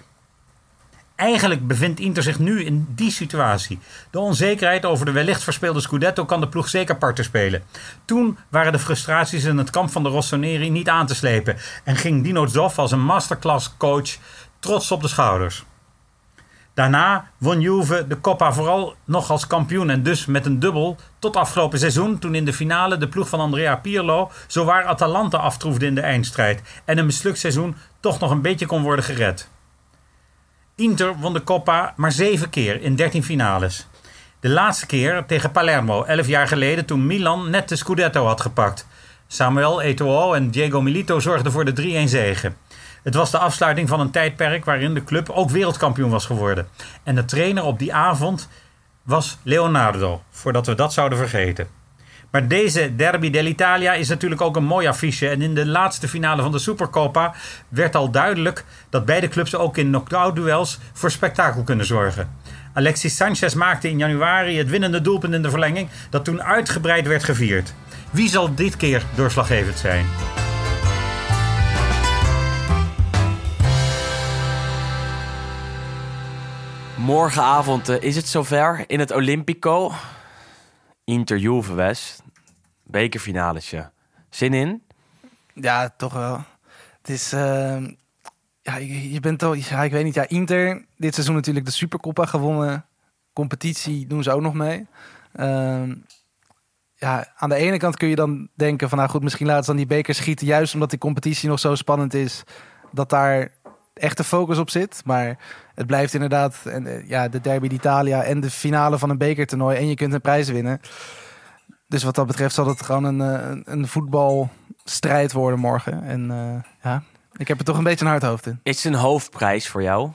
Eigenlijk bevindt Inter zich nu in die situatie. De onzekerheid over de wellicht verspeelde Scudetto kan de ploeg zeker parten spelen. Toen waren de frustraties in het kamp van de Rossoneri niet aan te slepen en ging Dino Zoff als een masterclass coach trots op de schouders. Daarna won Juve de Coppa vooral nog als kampioen en dus met een dubbel tot afgelopen seizoen toen in de finale de ploeg van Andrea Pirlo zowaar Atalanta aftroefde in de eindstrijd en een mislukt seizoen toch nog een beetje kon worden gered. Inter won de Coppa maar zeven keer in 13 finales. De laatste keer tegen Palermo, 11 jaar geleden toen Milan net de Scudetto had gepakt. Samuel Eto'o en Diego Milito zorgden voor de 3-1 zege. Het was de afsluiting van een tijdperk waarin de club ook wereldkampioen was geworden. En de trainer op die avond was Leonardo, voordat we dat zouden vergeten. Maar deze Derby dell'Italia is natuurlijk ook een mooi affiche. En in de laatste finale van de Supercoppa werd al duidelijk dat beide clubs ook in knock-out duels voor spektakel kunnen zorgen. Alexis Sanchez maakte in januari het winnende doelpunt in de verlenging, dat toen uitgebreid werd gevierd. Wie zal dit keer doorslaggevend zijn? Morgenavond eh, is het zover in het Olympico. Inter Juve West. Bekerfinaletje. Zin in? Ja, toch wel. Het is... ehm, ja, je, bent toch... Ja, ik weet niet. Ja, Inter, dit seizoen natuurlijk de Supercoppa gewonnen. Competitie doen ze ook nog mee. Ehm, ja, aan de ene kant kun je dan denken van... nou goed, misschien laten ze dan die beker schieten... juist omdat die competitie nog zo spannend is... dat daar echte focus op zit. Maar het blijft inderdaad en, eh, ja, de derby d'Italia... en de finale van een bekertoernooi... en je kunt een prijs winnen. Dus wat dat betreft zal het gewoon een, eh, een, een voetbalstrijd worden morgen. En eh, ja, ik heb er toch een beetje een hard hoofd in. Is het een hoofdprijs voor jou?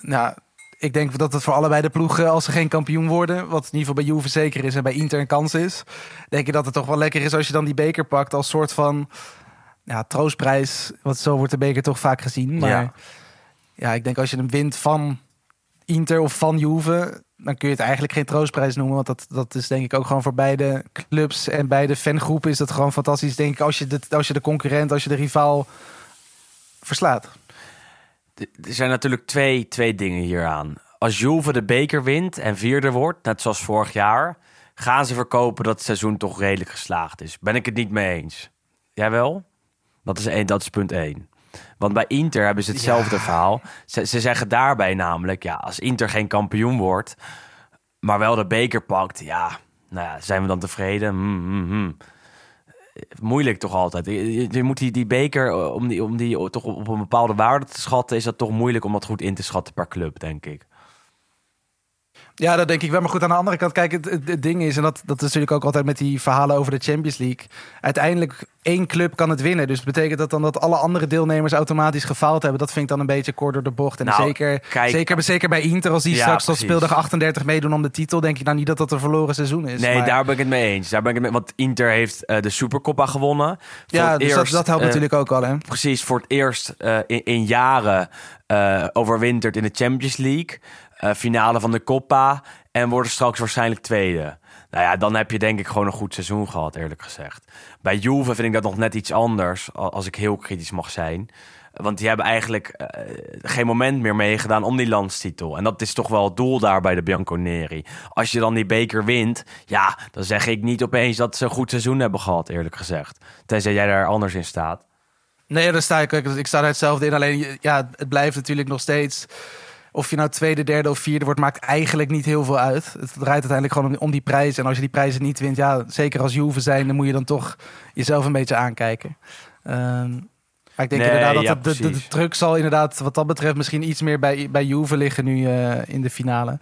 Nou, ik denk dat het voor allebei de ploegen, als ze geen kampioen worden, wat in ieder geval bij Juve zeker is en bij Inter een kans is, denk ik dat het toch wel lekker is als je dan die beker pakt als soort van ja, troostprijs. Want zo wordt de beker toch vaak gezien. Maar ja. Ja. ik denk als je hem wint van Inter of van Juve, dan kun je het eigenlijk geen troostprijs noemen. Want dat, dat is denk ik ook gewoon voor beide clubs en beide fangroepen is dat gewoon fantastisch. Denk ik als je de, als je de concurrent, als je de rivaal verslaat. Er zijn natuurlijk twee, twee dingen hieraan. Als Juve de beker wint en vierde wordt, net zoals vorig jaar, gaan ze verkopen dat het seizoen toch redelijk geslaagd is. Ben ik het niet mee eens? Jij wel? Dat is, één, dat is punt één. Want bij Inter hebben ze hetzelfde verhaal. Ze, ze zeggen daarbij namelijk, ja, als Inter geen kampioen wordt, maar wel de beker pakt, ja, nou ja, zijn we dan tevreden? Hmm, hmm, hmm. Moeilijk toch altijd. Je, je- je moet die, die beker, eh, om die, om die toch op een bepaalde waarde te schatten, is dat toch moeilijk om dat goed in te schatten per club, denk ik. Ja, dat denk ik wel. Maar goed, aan de andere kant, kijk, het, het, het ding is, en dat, dat is natuurlijk ook altijd met die verhalen over de Champions League. Uiteindelijk één club kan het winnen. Dus betekent dat dan dat alle andere deelnemers automatisch gefaald hebben? Dat vind ik dan een beetje kort door de bocht. En Nou, zeker, kijk- zeker, zeker bij Inter, als die Ja, straks tot speeldag 38 meedoen om de titel, denk ik nou niet dat dat een verloren seizoen is. Nee, Maar- daar ben ik het mee eens. Daar ben ik het mee, want Inter heeft eh, de Supercoppa gewonnen. Voor Ja, dus dat, eerst, dat helpt eh, natuurlijk ook al, hè? precies voor het eerst eh, in, in jaren overwinterd in de Champions League. Eh, finale van de Coppa. En worden straks waarschijnlijk tweede. Nou ja, dan heb je denk ik gewoon een goed seizoen gehad, eerlijk gezegd. Bij Juve vind ik dat nog net iets anders, als ik heel kritisch mag zijn. Want die hebben eigenlijk eh, geen moment meer meegedaan om die landstitel. En dat is toch wel het doel daar bij de Bianconeri. Als je dan die beker wint, ja, dan zeg ik niet opeens dat ze een goed seizoen hebben gehad, eerlijk gezegd. Tenzij jij daar anders in staat. Nee, daar sta ik. Ik sta er hetzelfde in. Alleen, ja, het blijft natuurlijk nog steeds. Of je nou tweede, derde of vierde wordt, maakt eigenlijk niet heel veel uit. Het draait uiteindelijk gewoon om, om die prijs. En als je die prijzen niet wint, ja, zeker als Juve zijn, dan moet je dan toch jezelf een beetje aankijken. Ehm, maar ik denk Nee, inderdaad dat de, de, druk zal inderdaad wat dat betreft misschien iets meer bij, bij Juve liggen nu eh, in de finale.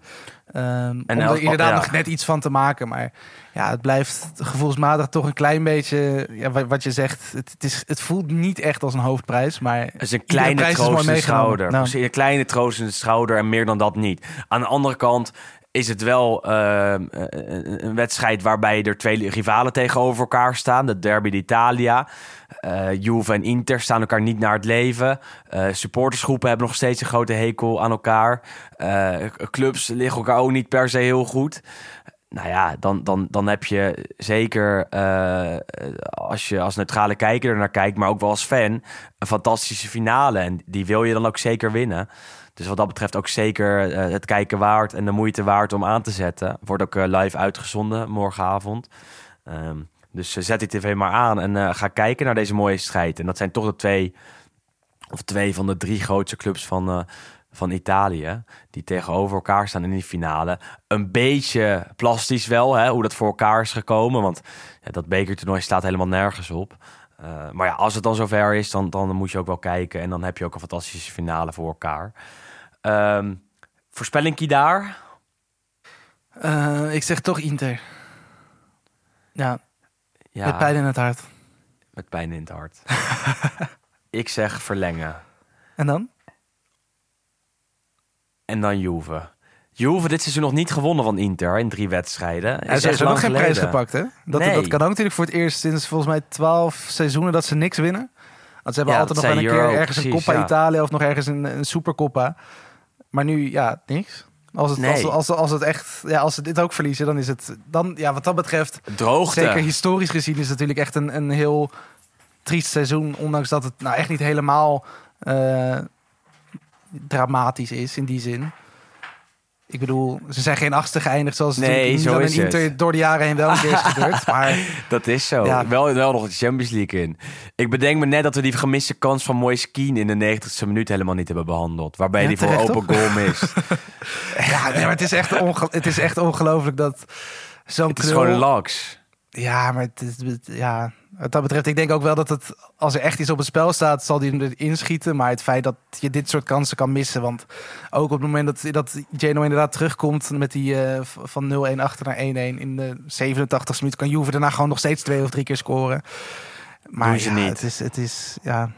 Ehm, om als- er inderdaad ja. nog net iets van te maken. Maar ja, het blijft gevoelsmatig toch een klein beetje, ja, wat, wat je zegt, het, het, is, het voelt niet echt als een hoofdprijs. Maar Het is een kleine prijs is mooi troost in de meegenomen. schouder. Nou, een kleine troost in de schouder en meer dan dat niet. Aan de andere kant is het wel eh, een een wedstrijd waarbij er twee rivalen tegenover elkaar staan. De Derby d'Italia. Eh Juve en Inter staan elkaar niet naar het leven. Eh, supportersgroepen hebben nog steeds een grote hekel aan elkaar. Eh, clubs liggen elkaar ook niet per se heel goed. Nou ja, dan, dan, dan heb je zeker als je als neutrale kijker er naar kijkt, maar ook wel als fan, een fantastische finale. En die wil je dan ook zeker winnen. Dus wat dat betreft ook zeker het kijken waard en de moeite waard om aan te zetten. Wordt ook live uitgezonden morgenavond. Ehm, dus eh, zet die tv maar aan en eh, ga kijken naar deze mooie strijd. En dat zijn toch de twee, of twee van de drie grootste clubs van, eh, van Italië. Die tegenover elkaar staan in die finale. Een beetje plastisch wel, hè, hoe dat voor elkaar is gekomen. Want ja, dat bekertoernooi staat helemaal nergens op. Maar ja, als het dan zover is, dan, dan moet je ook wel kijken. En dan heb je ook een fantastische finale voor elkaar. Ehm voorspellingkie daar? ik zeg toch Inter. Ja, Ja, met pijn in het hart. met pijn in het hart. ik zeg verlengen. En dan? En dan Juve. Juve dit seizoen nog niet gewonnen van Inter in drie wedstrijden. Hij heeft echt ook nog geen prijs gepakt, hè? Dat, Nee. dat kan ook natuurlijk voor het eerst sinds volgens mij twaalf seizoenen dat ze niks winnen. Want ze hebben Ja, altijd nog wel een keer ergens een Coppa ja. Italia of nog ergens een, een Supercoppa. Maar nu, ja, niks. Als het, Nee. als, als, als het echt, ja, als ze dit ook verliezen, dan is het, dan, ja, wat dat betreft, Droogte. zeker historisch gezien, is het natuurlijk echt een, een heel triest seizoen. Ondanks dat het nou echt niet helemaal eh, dramatisch is in die zin. Ik bedoel, ze zijn geen achtste geëindigd zoals het Nee, zo is en Inter het. door de jaren heen wel een keer is gebeurd. Maar Dat is zo. Ja. Wel, wel nog de Champions League in. Ik bedenk me net dat we die gemiste kans van Moise Keane in de 90ste minuut helemaal niet hebben behandeld. Waarbij Ja, die voor open goal mist. Ja, nee, maar het is echt, het is echt ongelooflijk dat zo'n Het is gewoon laks. Ja, maar het is, ja, wat dat betreft, ik denk ook wel dat het, als er echt iets op het spel staat, zal hij hem erin schieten. Maar het feit dat je dit soort kansen kan missen, want ook op het moment dat, dat Geno inderdaad terugkomt met die eh, van 0-1 achter naar 1-1 in de 87 minuut, kan Juve daarna gewoon nog steeds twee of drie keer scoren. Maar ja, niet. Het is, het is, ja,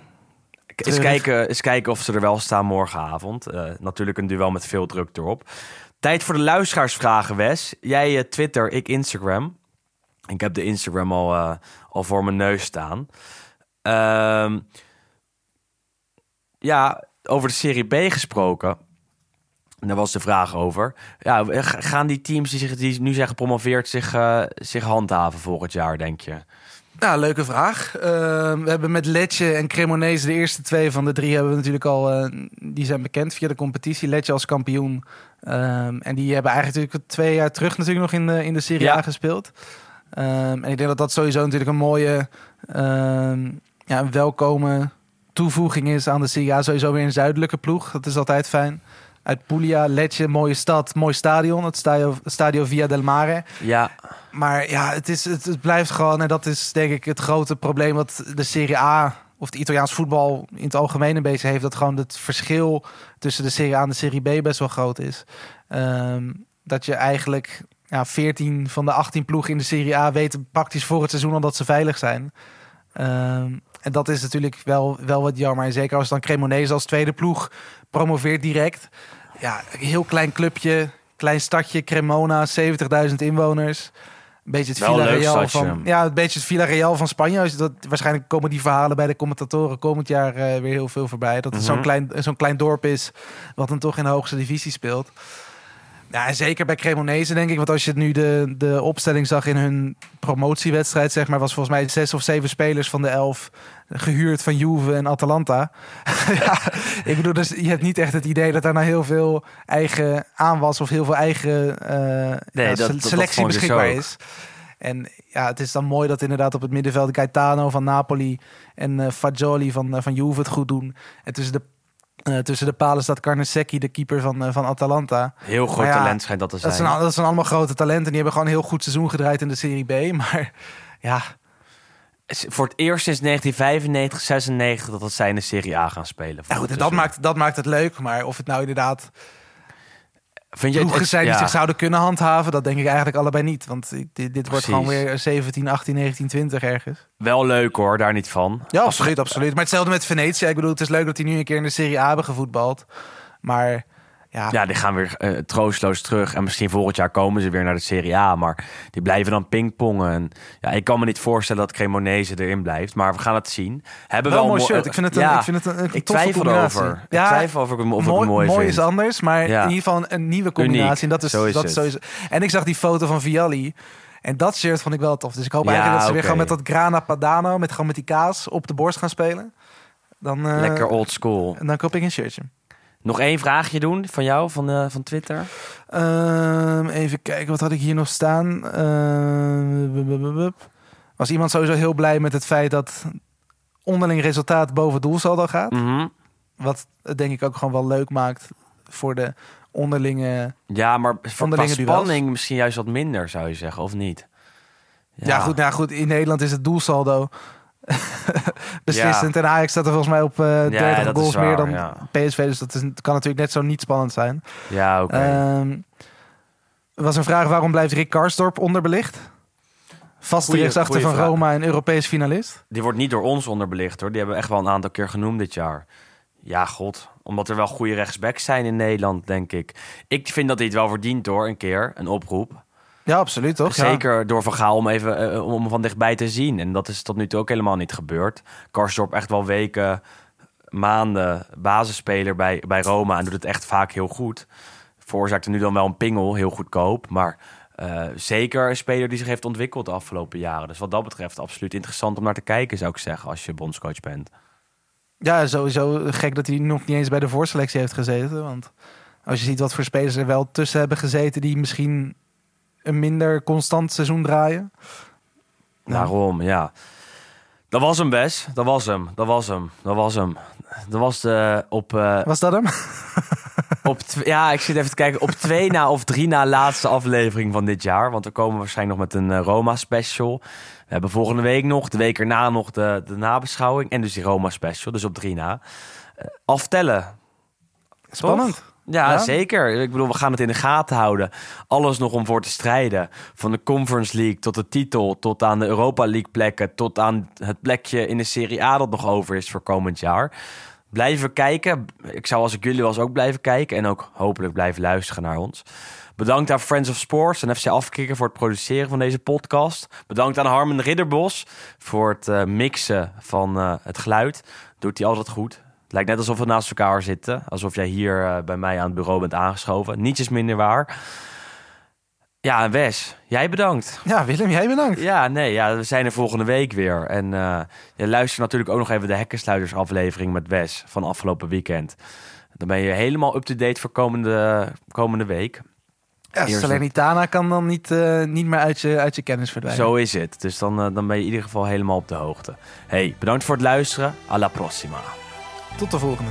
Eens kijken, eens kijken of ze er wel staan morgenavond. Eh, natuurlijk een duel met veel druk erop. Tijd voor de luisteraarsvragen, Wes. Jij eh, Twitter, ik Instagram. Ik heb de Instagram al, eh, al voor mijn neus staan. Ehm, ja, over de Serie B gesproken. Daar was de vraag over. Ja, gaan die teams die, zich, die nu zijn gepromoveerd zich, eh, zich handhaven volgend jaar, denk je? Nou, leuke vraag. Eh, we hebben met Letje en Cremonese de eerste twee van de drie hebben we natuurlijk al. eh, die zijn bekend via de competitie. Letje als kampioen. Ehm, en die hebben eigenlijk natuurlijk twee jaar terug natuurlijk nog in de, in de Serie Ja. A gespeeld. Ehm, en ik denk dat dat sowieso natuurlijk een mooie, ehm, ja, een welkome toevoeging is aan de Serie A. Sowieso weer een zuidelijke ploeg. Dat is altijd fijn. Uit Puglia, Letje, mooie stad, mooi stadion. Het stadio, stadio Via del Mare. Ja, Maar ja, het, is, het, het blijft gewoon, en dat is denk ik het grote probleem wat de Serie A of de Italiaans voetbal in het algemeen een beetje heeft. Dat gewoon het verschil tussen de Serie A en de Serie B best wel groot is. Ehm, dat je eigenlijk ja, 14 van de 18 ploegen in de Serie A weten praktisch voor het seizoen al dat ze veilig zijn. Ehm, en dat is natuurlijk wel, wel wat jammer. En zeker als dan Cremonese als tweede ploeg promoveert direct. Ja, een heel klein clubje, klein stadje, Cremona, 70.000 inwoners. Een beetje het Villarreal van, ja, een beetje het Villarreal van Spanje. Je Dat, waarschijnlijk komen die verhalen bij de commentatoren komend jaar eh, weer heel veel voorbij. Dat het zo'n Mhm. klein, zo'n klein dorp is, wat dan toch in de hoogste divisie speelt. Ja, zeker bij Cremonese denk ik. Want als je nu de, de opstelling zag in hun promotiewedstrijd, zeg maar, was volgens mij zes of zeven spelers van de elf gehuurd van Juve en Atalanta. ja, ik bedoel, dus je hebt niet echt het idee dat daar nou heel veel eigen aanwas of heel veel eigen Nee, ja, dat- se- dat- dat selectie beschikbaar is. En ja, het is dan mooi dat inderdaad op het middenveld Gaetano van Napoli en eh Fagioli van, eh, van Juve het goed doen. En tussen de, eh, tussen de palen staat Carnesecchi, de keeper van, eh, van Atalanta. heel groot ja, talent schijnt dat te zijn. Dat zijn, dat zijn allemaal grote talenten. Die hebben gewoon een heel goed seizoen gedraaid in de Serie B. Maar ja, voor het eerst sinds 1995, 96 dat dat zij in de Serie A gaan spelen. ja volgend goed, dat, maakt, dat maakt het leuk. Maar of het nou inderdaad Vind je het, ploegen het- zijn die ja, zich zouden kunnen handhaven, dat denk ik eigenlijk allebei niet. Want dit, wordt gewoon weer 17, 18, 19, 20 ergens. wel leuk hoor, daar niet van. Ja, absoluut, absoluut. Maar hetzelfde met Venetië. Ik bedoel, het is leuk dat die nu een keer in de Serie A hebben gevoetbald. Maar ja, Ja, die gaan weer eh, troosteloos terug. En misschien volgend jaar komen ze weer naar de Serie A. Maar die blijven dan pingpongen. En, ja, ik kan me niet voorstellen dat Cremonese erin blijft. Maar we gaan het zien. Hebben wel wel een mooi mo- shirt. Ik vind het een, ja, ik vind het een, ik twijfel erover. Ik twijfel of ik hem, of ik hem mooi, mooi is anders, maar Ja. in ieder geval een, nieuwe combinatie. Uniek, En dat is, zo is dat het. sowieso. En ik zag die foto van Vialli. En dat shirt vond ik wel tof. Dus ik hoop Ja, eigenlijk dat ze weer gewoon met dat Grana Padano, met gewoon met die kaas op de borst gaan spelen. Dan, eh, Lekker old school. En dan koop ik een shirtje. Nog één vraagje doen van jou, van, eh, van Twitter. Ehm, even kijken, wat had ik hier nog staan? Ehm. Was iemand sowieso heel blij met het feit dat onderling resultaat boven doelsaldo gaat? Mhm. Wat denk ik ook gewoon wel leuk maakt voor de onderlinge... Ja, maar voor duels. spanning misschien juist wat minder, zou je zeggen, of niet? Ja, goed, nou goed, in Nederland is het doelsaldo beslissend. En Ajax staat er volgens mij op eh 30 dat is goals waar, meer dan ja. PSV. Dus dat is, kan natuurlijk net zo niet spannend zijn. Ja, oké. Ehm, er was een vraag, waarom blijft Rick Karsdorp onderbelicht? Vaste rechtsachter van vraag. Roma en Europees finalist. Die wordt niet door ons onderbelicht hoor. Die hebben we echt wel een aantal keer genoemd dit jaar. Ja, god. Omdat er wel goede rechtsbacks zijn in Nederland, denk ik. Ik vind dat hij het wel verdient hoor, een keer. Een oproep. Ja, absoluut toch? Ja. Zeker door Van Gaal om even eh, om van dichtbij te zien. En dat is tot nu toe ook helemaal niet gebeurd. Karsdorp echt wel weken, maanden basisspeler bij, bij Roma. En doet het echt vaak heel goed. Veroorzaakte nu dan wel een pingel, heel goedkoop. Maar eh, zeker een speler die zich heeft ontwikkeld de afgelopen jaren. Dus wat dat betreft absoluut interessant om naar te kijken, zou ik zeggen, als je bondscoach bent. Ja, sowieso gek dat hij nog niet eens bij de voorselectie heeft gezeten. Want als je ziet wat voor spelers er wel tussen hebben gezeten... die misschien een minder constant seizoen draaien. Ja. Daarom, ja. Dat was hem, Bes. Dat was hem. Dat was hem. Dat was hem. Dat was de op... eh, Was dat hem? op ja, ik zit even te kijken. Op twee na of drie na laatste aflevering van dit jaar. Want we komen waarschijnlijk nog met een eh, Roma-special. We hebben volgende week nog, de week erna nog de, de nabeschouwing. En dus die Roma-special, dus op drie na. Eh, aftellen. Spannend. Ja, Ja? zeker. Ik bedoel, we gaan het in de gaten houden. Alles nog om voor te strijden. Van de Conference League tot de titel, tot aan de Europa League plekken, tot aan het plekje in de Serie A dat nog over is voor komend jaar. Blijven kijken. Ik zou als ik jullie was ook blijven kijken en ook hopelijk blijven luisteren naar ons. Bedankt aan Friends of Sports en FC Afkikken voor het produceren van deze podcast. Bedankt aan Harmen Ridderbos voor het eh, mixen van eh, het geluid. Doet hij altijd goed. Lijkt net alsof we naast elkaar zitten. Alsof jij hier eh, bij mij aan het bureau bent aangeschoven. Niets is minder waar. Ja, en Wes, jij bedankt. Ja, Willem, jij bedankt. Ja, nee, ja, we zijn er volgende week weer. En eh je luistert natuurlijk ook nog even de Hekkensluiters aflevering met Wes van afgelopen weekend. Dan ben je helemaal up-to-date voor komende, komende week. Ja, Eerst Salernitana kan dan niet, eh, niet meer uit je, uit je kennis verdwijnen. Zo is het. Dus dan, dan ben je in ieder geval helemaal op de hoogte. Hey, bedankt voor het luisteren. Alla prossima. Tot de volgende.